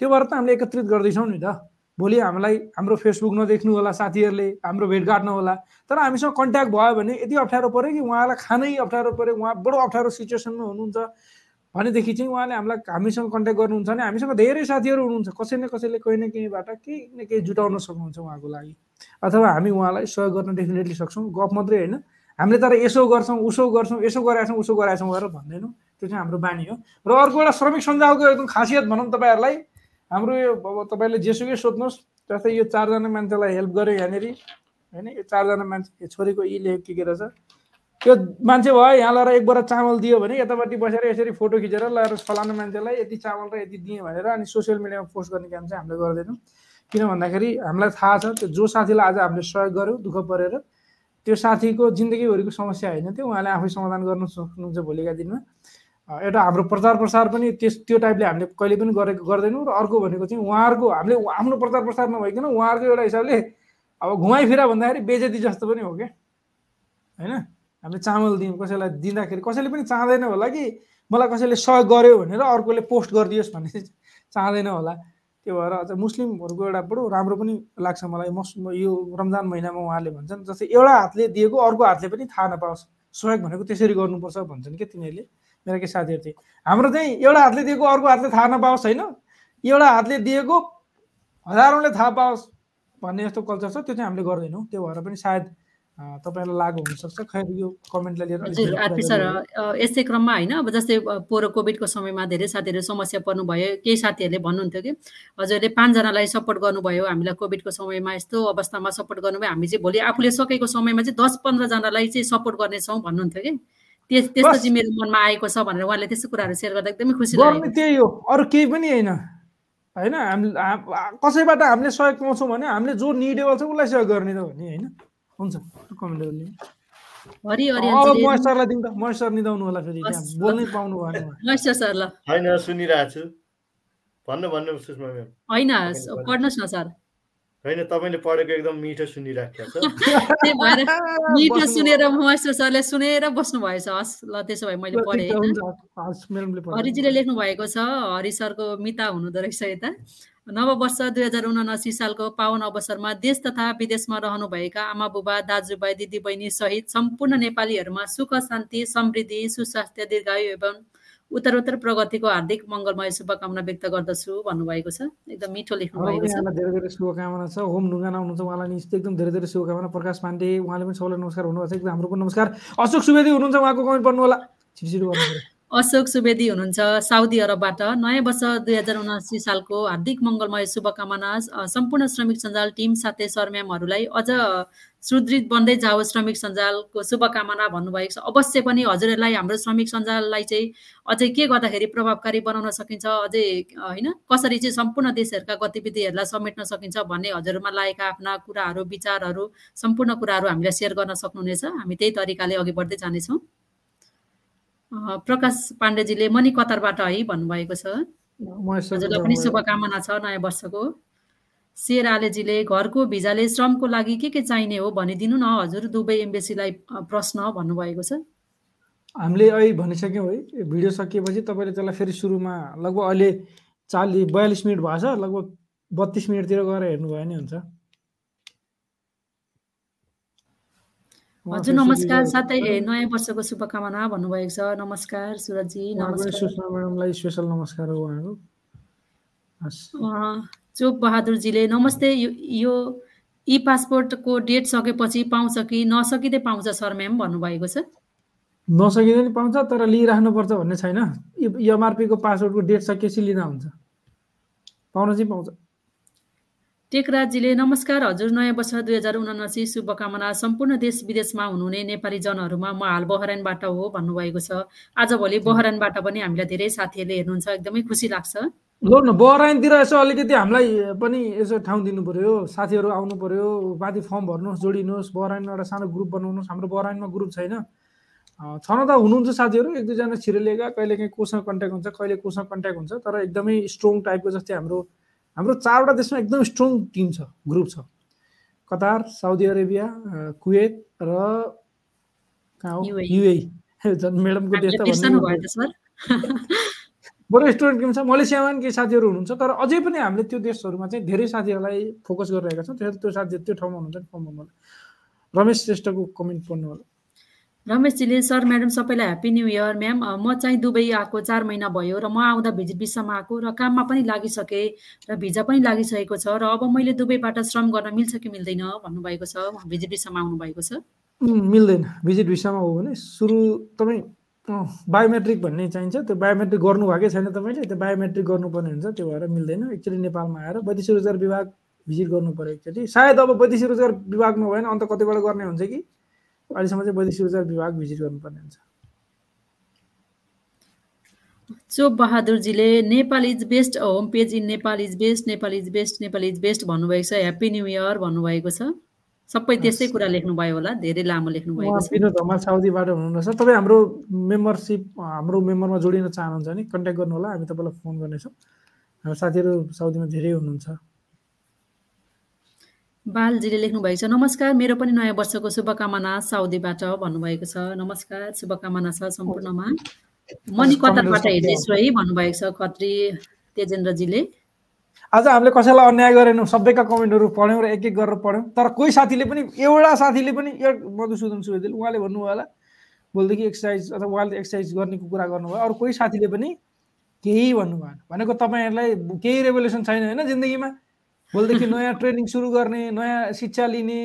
त्यो भएर त हामीले एकत्रित गर्दैछौँ नि त। भोलि हामीलाई हाम्रो फेसबुक नदेख्नु होला साथीहरूले हाम्रो भेटघाट नहोला। तर हामीसँग कन्ट्याक्ट भयो भने यति अप्ठ्यारो पऱ्यो कि उहाँलाई खानै अप्ठ्यारो पऱ्यो उहाँ बडो अप्ठ्यारो सिचुएसनमा हुनुहुन्छ। भनेदेखि चाहिँ उहाँले हामीलाई हामीसँग कन्ट्याक्ट गर्नुहुन्छ भने हामीसँग धेरै साथीहरू हुनुहुन्छ। कसै न कसैले कहीँ न केहीबाट केही न केही जुटाउन सक्नुहुन्छ उहाँको लागि। अथवा हामी उहाँलाई सहयोग गर्न डेफिनेटली सक्छौँ। गफ मात्रै होइन। हामीले तर यसो गर्छौँ उसो गर्छौँ यसो गराएको छौँ उसो गराएको छौँ गरेर भन्दैनौँ। त्यो चाहिँ हाम्रो बानी हो। र अर्को एउटा श्रमिक सञ्जालको एकदम खासियत भनौँ तपाईँहरूलाई। हाम्रो यो अब तपाईँले जेसुकै सोध्नुहोस् जस्तै यो चारजना मान्छेलाई हेल्प गर्यो यहाँनिर होइन? यो चारजना मान्छे छोरीको यी के के रहेछ? त्यो मान्छे भयो यहाँ लगाएर एक बोरा चामल दियो भने यतापट्टि बसेर यसरी फोटो खिचेर लगाएर फलानु मान्छेलाई यति चामल र यति दिएँ भनेर अनि सोसियल मिडियामा पोस्ट गर्ने काम चाहिँ हामीले गर्दैनौँ। किन भन्दाखेरि हामीलाई थाहा छ त्यो जो साथीलाई आज हामीले सहयोग गऱ्यौँ दुःख परेर त्यो साथीको जिन्दगीभरिको समस्या होइन त्यो उहाँले आफै समाधान गर्नु सक्नुहुन्छ भोलिका दिनमा। एउटा हाम्रो प्रचार प्रसार पनि त्यस त्यो टाइपले हामीले कहिले पनि गरेको गर्दैनौँ र अर्को भनेको चाहिँ उहाँहरूको हामीले आफ्नो प्रचार प्रसार नभइकन उहाँहरूको एउटा हिसाबले अब घुमाइफिरा भन्दाखेरि बेजती जस्तो पनि हो क्या? होइन? हामीले चामल दियौँ कसैलाई दिँदाखेरि कसैले पनि चाहँदैन होला कि मलाई कसैले सहयोग गर्यो भनेर अर्कोले पोस्ट गरिदियोस् भन्ने चाहिँ चाहँदैन होला। त्यो भएर अझ मुस्लिमहरूको एउटा बडो राम्रो पनि लाग्छ मलाई। मस यो रमजान महिनामा उहाँले भन्छन् जस्तै एउटा हातले दिएको अर्को हातले पनि थाहा नपाओस्। सहयोग भनेको त्यसरी गर्नुपर्छ भन्छन् क्या तिनीहरूले? मेरा के साथीहरू चाहिँ हाम्रो चाहिँ एउटा हातले दिएको अर्को हातले थाहा नपाओस् होइन? एउटा हातले दिएको हजारौँले थाहा पाओस् भन्ने जस्तो कल्चर छ त्यो चाहिँ हामीले गर्दैनौँ। त्यो भएर पनि सायद तपाईँलाई लागु हुनसक्छ। खैर यो कमेन्टलाई लिएर सर यसै क्रममा होइन अब जस्तै पोहोर कोभिडको समयमा धेरै साथीहरू समस्या पर्नुभयो। केही साथीहरूले भन्नुहुन्थ्यो कि हजुरले पाँचजनालाई सपोर्ट गर्नुभयो हामीलाई कोभिडको समयमा यस्तो अवस्थामा सपोर्ट गर्नुभयो। हामी चाहिँ भोलि आफूले सकेको समयमा चाहिँ दस पन्ध्रजनालाई चाहिँ सपोर्ट गर्नेछौँ भन्नुहुन्थ्यो कि। त्यस त्यस्तो चाहिँ मेरो मनमा आएको छ भनेर उहाँले त्यस्तो कुराहरू सेयर गर्दा एकदमै खुसी लाग्यो। त्यही हो अरू केही पनि होइन। होइन हामी कसैबाट हामीले सहयोग पाउँछौँ भने हामीले जो निडेबल छ उसलाई सहयोग गर्ने त हो नि होइन? हुन्छ कमेन्ट गर्ने सरलाई दिउँ त महेश सर निदाउनु होला फेरि बोल्नै पाउनु भएन महेश सर ल। होइन सुनिरहेको छु। भन्नु भन्नु सुषमा म्याम। होइन पढ्नुहोस् न सर। होइन तपाईँले पढेको एकदम मिठो सुनिराखेको छ त्यही भएर मिठो सुनेर महेश सरले सुनेर बस्नु भएछ हस् ल त्यसो भए मैले पढेँ। हरिजीले लेख्नु भएको छ हरि सरको मिता हुनुहुँदो रहेछ यता। नववर्ष दुई हजार उनासी सालको पावन अवसरमा देश तथा विदेशमा रहनुभएका आमा बुबा दाजुभाइ दिदीबहिनी सहित सम्पूर्ण नेपालीहरूमा सुख शान्ति समृद्धि सुस्वास्थ्य दीर्घायु एवं उत्तरोत्तर प्रगतिको हार्दिक मङ्गलमय शुभकामना व्यक्त गर्दछु भन्नुभएको छ। एकदम मिठो लेख्नु भएको छ। धेरै धेरै शुभकामना छ। होम ढुङ्गाना हुनुहुन्छ उहाँलाई एकदम धेरै धेरै शुभकामना। प्रकाश पाण्डे उहाँले पनि सबैलाई नमस्कार हुनुभएको छ। एकदम हाम्रो पनि नमस्कार। अशोक सुवेदी हुनुहुन्छ उहाँको कमेन्ट पढ्नु होला अशोक सुवेदी हुनुहुन्छ साउदी अरबबाट। नयाँ वर्ष दुई हजार उनासी सालको हार्दिक मङ्गलमय शुभकामना। सम्पूर्ण श्रमिक सञ्जाल टिम साथै सरम्यामहरूलाई अझ सुदृढ बन्दै जाओस् श्रमिक सञ्जालको शुभकामना भन्नुभएको छ। अवश्य पनि हजुरहरूलाई हाम्रो श्रमिक सञ्जाललाई चाहिँ अझै के गर्दाखेरि प्रभावकारी बनाउन सकिन्छ अझै होइन कसरी चाहिँ सम्पूर्ण देशहरूका गतिविधिहरूलाई समेट्न सकिन्छ भन्ने हजुरमा लागेका आफ्ना कुराहरू विचारहरू सम्पूर्ण कुराहरू हामीलाई सेयर गर्न सक्नुहुनेछ। हामी त्यही तरिकाले अघि बढ्दै जानेछौँ। प्रकाश पाण्डेजीले मनी कतारबाट है भन्नुभएको छ। हजुरलाई पनि शुभकामना छ नयाँ वर्षको। शेर आलेजीले घरको भिजाले श्रमको लागि के के चाहिने हो भनिदिनु न। हजुर दुबई एम्बेसीलाई प्रश्न भन्नुभएको छ। हामीले अहिले भनिसक्यौँ है भिडियो सकिएपछि तपाईँले त्यसलाई फेरि सुरुमा लगभग अहिले चालिस बयालिस मिनट भएछ लगभग बत्तिस मिनटतिर गएर हेर्नुभयो भने हुन्छ। हजुर नमस्कार साथै नयाँ वर्षको शुभकामना भन्नुभएको छ। नमस्कार सुरजी म्याडमलाई स्पेसल नमस्कार हो उहाँको। चोक बहादुरजीले नमस्ते यो ई पासपोर्टको डेट सकेपछि पाउँछ कि नसकिँदै पाउँछ सर म्याम भन्नुभएको छ? नसकिँदै पाउँछ तर लिइराख्नुपर्छ भन्ने छैन। एमआरपीको पासपोर्टको डेट सकिएपछि लिँदा हुन्छ। पाउन चाहिँ पाउँछ। टेकराजजीले नमस्कार हजुर नयाँ वर्ष दुई हजार उनासी शुभकामना। सम्पूर्ण देश विदेशमा हुनुहुने नेपाली जनहरूमा म हाल बहरानबाट हो भन्नुभएको छ। आजभोलि बहरानबाट पनि हामीलाई धेरै साथीहरूले हेर्नुहुन्छ। एकदमै खुसी लाग्छ। ल न बहराइनतिर यसो अलिकति। हामीलाई पनि यसो ठाउँ दिनु पर्यो साथीहरू आउनु पर्यो माथि फर्म भर्नुहोस् जोडिनुहोस् बहराइन एउटा सानो ग्रुप बनाउनुहोस्। हाम्रो बहराइनमा ग्रुप छैन। छन त हुनुहुन्छ साथीहरू एक दुईजना छिरेलिएका कहिले काहीँ कोसँग कन्ट्याक्ट हुन्छ कहिले कोसँग कन्ट्याक्ट हुन्छ तर एकदमै स्ट्रङ टाइपको जस्तै हाम्रो हाम्रो चारवटा देशमा एकदम स्ट्रङ टिम छ ग्रुप छ। कतार साउदी अरेबिया कुवेत र कहाँ हो? युए झन् म्याडमको देश त बडो स्टुडेन्ट टिम छ मलेसियामा पनि केही साथीहरू हुनुहुन्छ तर अझै पनि हामीले त्यो देशहरूमा चाहिँ धेरै साथीहरूलाई फोकस गरिरहेका छौँ। त्यो त्यो साथी त्यो ठाउँमा हुनुहुन्छ फर्म रमेश श्रेष्ठको कमेन्ट पढ्नु होला रमेशजीले सर म्याडम सबैलाई ह्याप्पी न्यू इयर म्याम म चाहिँ दुबई आएको चार महिना भयो र म आउँदा भिजिट भिसामा आएको र काममा पनि लागिसकेँ र भिजा पनि लागिसकेको छ र अब मैले दुबईबाट श्रम गर्न मिल्छ कि मिल्दैन? भन्नुभएको छ। भिजिट भिसामा आउनुभएको छ। मिल्दैन। भिजिट भिसामा हो भने सुरु तपाईँ बायोमेट्रिक भन्ने चाहिन्छ। त्यो बायोमेट्रिक गर्नुभएकै छैन तपाईँले त्यो बायोमेट्रिक गर्नुपर्ने हुन्छ त्यो भएर मिल्दैन। एकचोटि नेपालमा आएर वैदेशिक रोजगार विभाग भिजिट गर्नु पऱ्यो एकचोटि। सायद अब वैदेशिक रोजगार विभाग नभएन अन्त कतिबाट गर्ने हुन्छ कि? अहिलेसम्म चाहिँ वैदेशिक रोजगार विभाग भिजिट गर्नुपर्ने हुन्छ। Chop बहादुरजीले Nepal is best home page in Nepal is best Nepal is best Nepal is best भन्नुभएको छ। ह्याप्पी न्यू इयर भन्नुभएको छ। सबै त्यसै कुरा लेख्नुभयो होला धेरै लामो छ। विनोद हमाल साउदीबाट हुनुहुन्न तपाईँ हाम्रो मेम्बरसिप हाम्रो मेम्बरमा जोडिन चाहनुहुन्छ भने कन्ट्याक्ट गर्नु होला हामी तपाईँलाई फोन गर्नेछौँ। हाम्रो साथीहरू साउदीमा धेरै हुनुहुन्छ। बालजीले लेख्नुभएको छ नमस्कार मेरो पनि नयाँ वर्षको शुभकामना साउदीबाट भन्नुभएको छ। नमस्कार शुभकामना छ सम्पूर्णमा। मनी कतारबाट हेर्दैछु है भन्नुभएको छ खत्री तेजेन्द्रजीले। आज हामीले कसैलाई अन्याय गरेनौँ सबैका कमेन्टहरू पढ्यौँ र एक एक गरेर पढ्यौँ। तर कोही साथीले पनि एउटा साथीले पनि एउटा मधुसूदन सुवेदिल उहाँले भन्नुभयो होला भोलिदेखि एक्सर्साइज अथवा उहाँले एक्सर्साइज गर्नेको कुरा गर्नुभयो। अरू कोही साथीले पनि केही भन्नु भएन भनेको तपाईँहरूलाई केही रेभोल्युसन छैन होइन जिन्दगीमा। भोलिदेखि नयाँ ट्रेनिङ सुरु गर्ने नयाँ शिक्षा लिने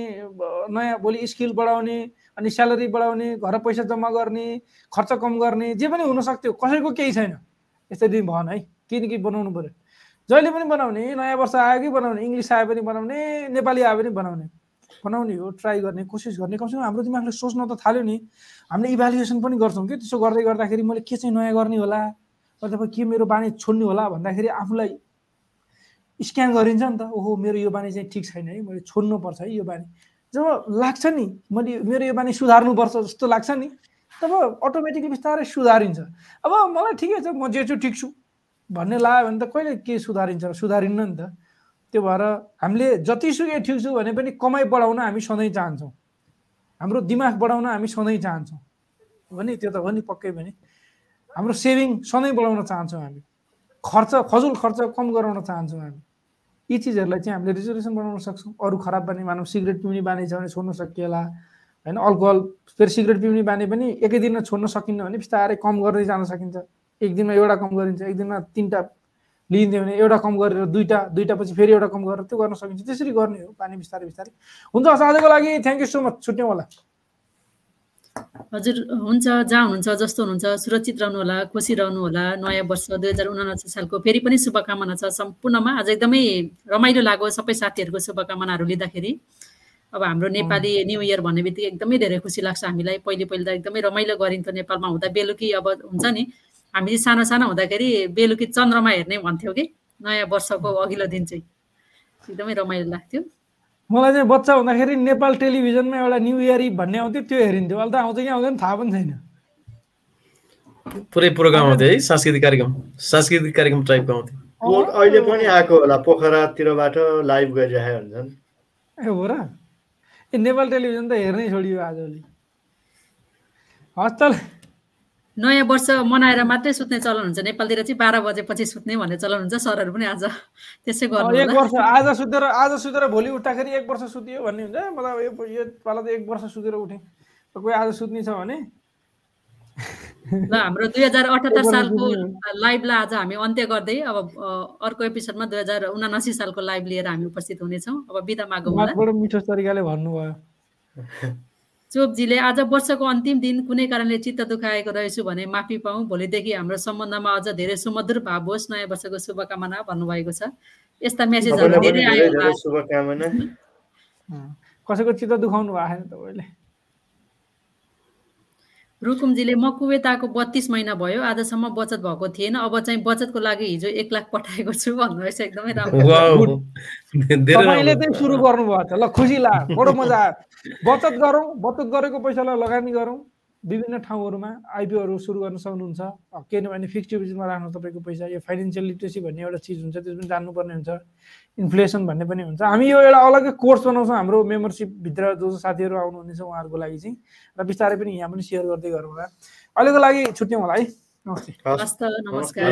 नयाँ भोलि स्किल बढाउने अनि स्यालेरी बढाउने घर पैसा जम्मा गर्ने खर्च कम गर्ने जे पनि हुनसक्थ्यो कसैको केही छैन। यसरी भएन है। केही बनाउनु पऱ्यो। जहिले पनि बनाउने नयाँ वर्ष आयो कि बनाउने इङ्ग्लिस आयो पनि बनाउने नेपाली आयो पनि बनाउने। बनाउने हो ट्राई गर्ने कोसिस गर्ने। कमसेकम हाम्रो दिमागले सोच्न त थाल्यो नि। हामीले इभ्यालुएसन पनि गर्छौँ कि। त्यसो गर्दै गर्दाखेरि मैले के चाहिँ नयाँ गर्ने होला? अथवा के मेरो बानी छोड्ने होला भन्दाखेरि आफूलाई स्क्यान गरिन्छ नि त। ओहो मेरो यो बानी चाहिँ ठिक छैन है मैले छोड्नुपर्छ है यो बानी। जब लाग्छ नि मैले मेरो यो बानी सुधार्नुपर्छ जस्तो लाग्छ नि तब अटोमेटिकली बिस्तारै सुधारिन्छ। अब मलाई ठिकै छ म जे छु ठिक छु। भन्ने लाग्यो भने त कहिले के सुधारिन्छ? सुधारिन्न नि त। त्यो भएर हामीले जतिसुकै ठिक छु भने पनि कमाइ बढाउन हामी सधैँ चाहन्छौँ। हाम्रो दिमाग बढाउन हामी सधैँ चाहन्छौँ। हो नि? त्यो त हो नि पक्कै पनि। हाम्रो सेभिङ सधैँ बढाउन चाहन्छौँ हामी। खर्च फजुल खर्च कम गराउन चाहन्छौँ हामी। यी चिजहरूलाई चाहिँ हामीले रिजोल्युसन बनाउन सक्छौँ। अरू खराब बानी मानव सिगरेट पिउने बानी छ भने छोड्न सकिएला। होइन अल्कोहल फेरि सिगरेट पिउने बानी पनि एकै दिनमा छोड्न सकिन्न भने बिस्तारै कम गर्दै जान सकिन्छ। एक दिनमा एउटा कम गरिन्छ एक दिनमा तिनवटा लिइन्थ्यो भने एउटा कम गरेर दुईवटा दुईवटा पछि फेरि एउटा कम गरेर त्यो गर्न सकिन्छ। त्यसरी गर्ने हो पानी बिस्तारै बिस्तारै। हुन्छ हस् आजको लागि थ्याङ्क यू सो मच छुट्यौँ होला। हजुर हुन्छ जहाँ हुनुहुन्छ जस्तो हुनुहुन्छ सुरक्षित रहनु होला खुसी रहनु होला नयाँ वर्ष दुई हजार उनासी सालको फेरि पनि शुभकामना छ सम्पूर्णमा। आज एकदमै रमाइलो लाग्यो सबै साथीहरूको शुभकामनाहरू लिँदाखेरि। अब हाम्रो नेपाली न्यु इयर भन्ने बित्तिकै एकदमै धेरै खुसी लाग्छ हामीलाई। पहिले पहिले त एकदमै रमाइलो गरिन्थ्यो नेपालमा। हुँदा बेलुकी अब हुन्छ नि हामी सानो सानो हुँदाखेरि बेलुकी चन्द्रमा हेर्ने भन्थ्यौँ कि नयाँ वर्षको अघिल्लो दिन चाहिँ। एकदमै रमाइलो लाग्थ्यो। मलाई चाहिँ बच्चा हुँदाखेरि नेपाल टेलिभिजनमा एउटा न्यु इयर इभ भन्ने आउँथ्यो त्यो हेरिन्थ्यो। अहिले त आउँछ कि आउँदैन थाहा पनि छैन। पुरै प्रोग्राम आउँथ्यो है सांस्कृतिक कार्यक्रम। सांस्कृतिक कार्यक्रम टाइपको आउँथ्यो। अहिले पनि आएको होला पोखरातिरबाट लाइभ गरिरहेको हुन्छन्। ए हो र? ए नेपाल टेलिभिजन त हेर्नै छोडियो आजभोलि हस् त नयाँ वर्ष मनाएर मात्रै सुत्ने चलन हुन्छ। नेपालतिर चाहिँ बाह्र बजेपछि सुत्ने भन्ने चलन हुन्छ। सरहरू पनि आज त्यसै गर्नु एक वर्ष आज सुतेर आज सुतेर भोलि उठ्दाखेरि एक वर्ष सुतियो भन्ने हुन्छ। मतलब यो यो पाला त एक वर्ष सुतेर उठेँ। कोही आज सुत्ने छ भने? ल हाम्रो दुई हजार अठहत्तर सालको लाइभलाई आज हामी अन्त्य गर्दै अब अर्को एपिसोडमा दुई हजार उनासी सालको लाइभ लिएर हामी उपस्थित हुनेछौँ। अब बिदा मागौँ मिठो तरिकाले भन्नुभयो। चोपजीले आज वर्षको अन्तिम दिन कुनै कारणले चित्त दुखाएको रहेछु भने माफी पाऊँ। भोलिदेखि हाम्रो सम्बन्धमा अझ धेरै सुमधुर भाव होस्। नयाँ वर्षको शुभकामना भन्नुभएको छ। यस्ता मेसेजहरू धेरै आयो कसैको चित्त दुखाउनु भएको छैन तपाईँले? रुकुमजीले म कुवेत आएको बत्तिस महिना भयो आजसम्म बचत भएको थिएन। अब चाहिँ बचतको लागि हिजो एक लाख पठाएको छु छ एकदमै राम्रो। तपाईँले। चाहिँ सुरु गर्नुभयो त ल खुसी लाग्यो बडो मजा। आयो बचत गरौँ बचत गरेको पैसालाई लगानी गरौँ। विभिन्न ठाउँहरूमा आइपिओहरू सुरु गर्न सक्नुहुन्छ। किनभने फिक्स डिपोजिटमा राख्नु तपाईँको पैसा। यो फाइनेन्सियल लिट्रेसी भन्ने एउटा चिज हुन्छ त्यस पनि जान्नुपर्ने हुन्छ। इन्फ्लेसन भन्ने पनि हुन्छ। हामी यो एउटा अलग्गै कोर्स बनाउँछौँ हाम्रो मेम्बरसिपभित्र जो जो साथीहरू आउनुहुनेछ उहाँहरूको लागि चाहिँ। र बिस्तारै पनि यहाँ पनि सेयर गर्दै गरौँ होला। अहिलेको लागि छुट्यौँ होला है। नमस्ते। नमस्कार।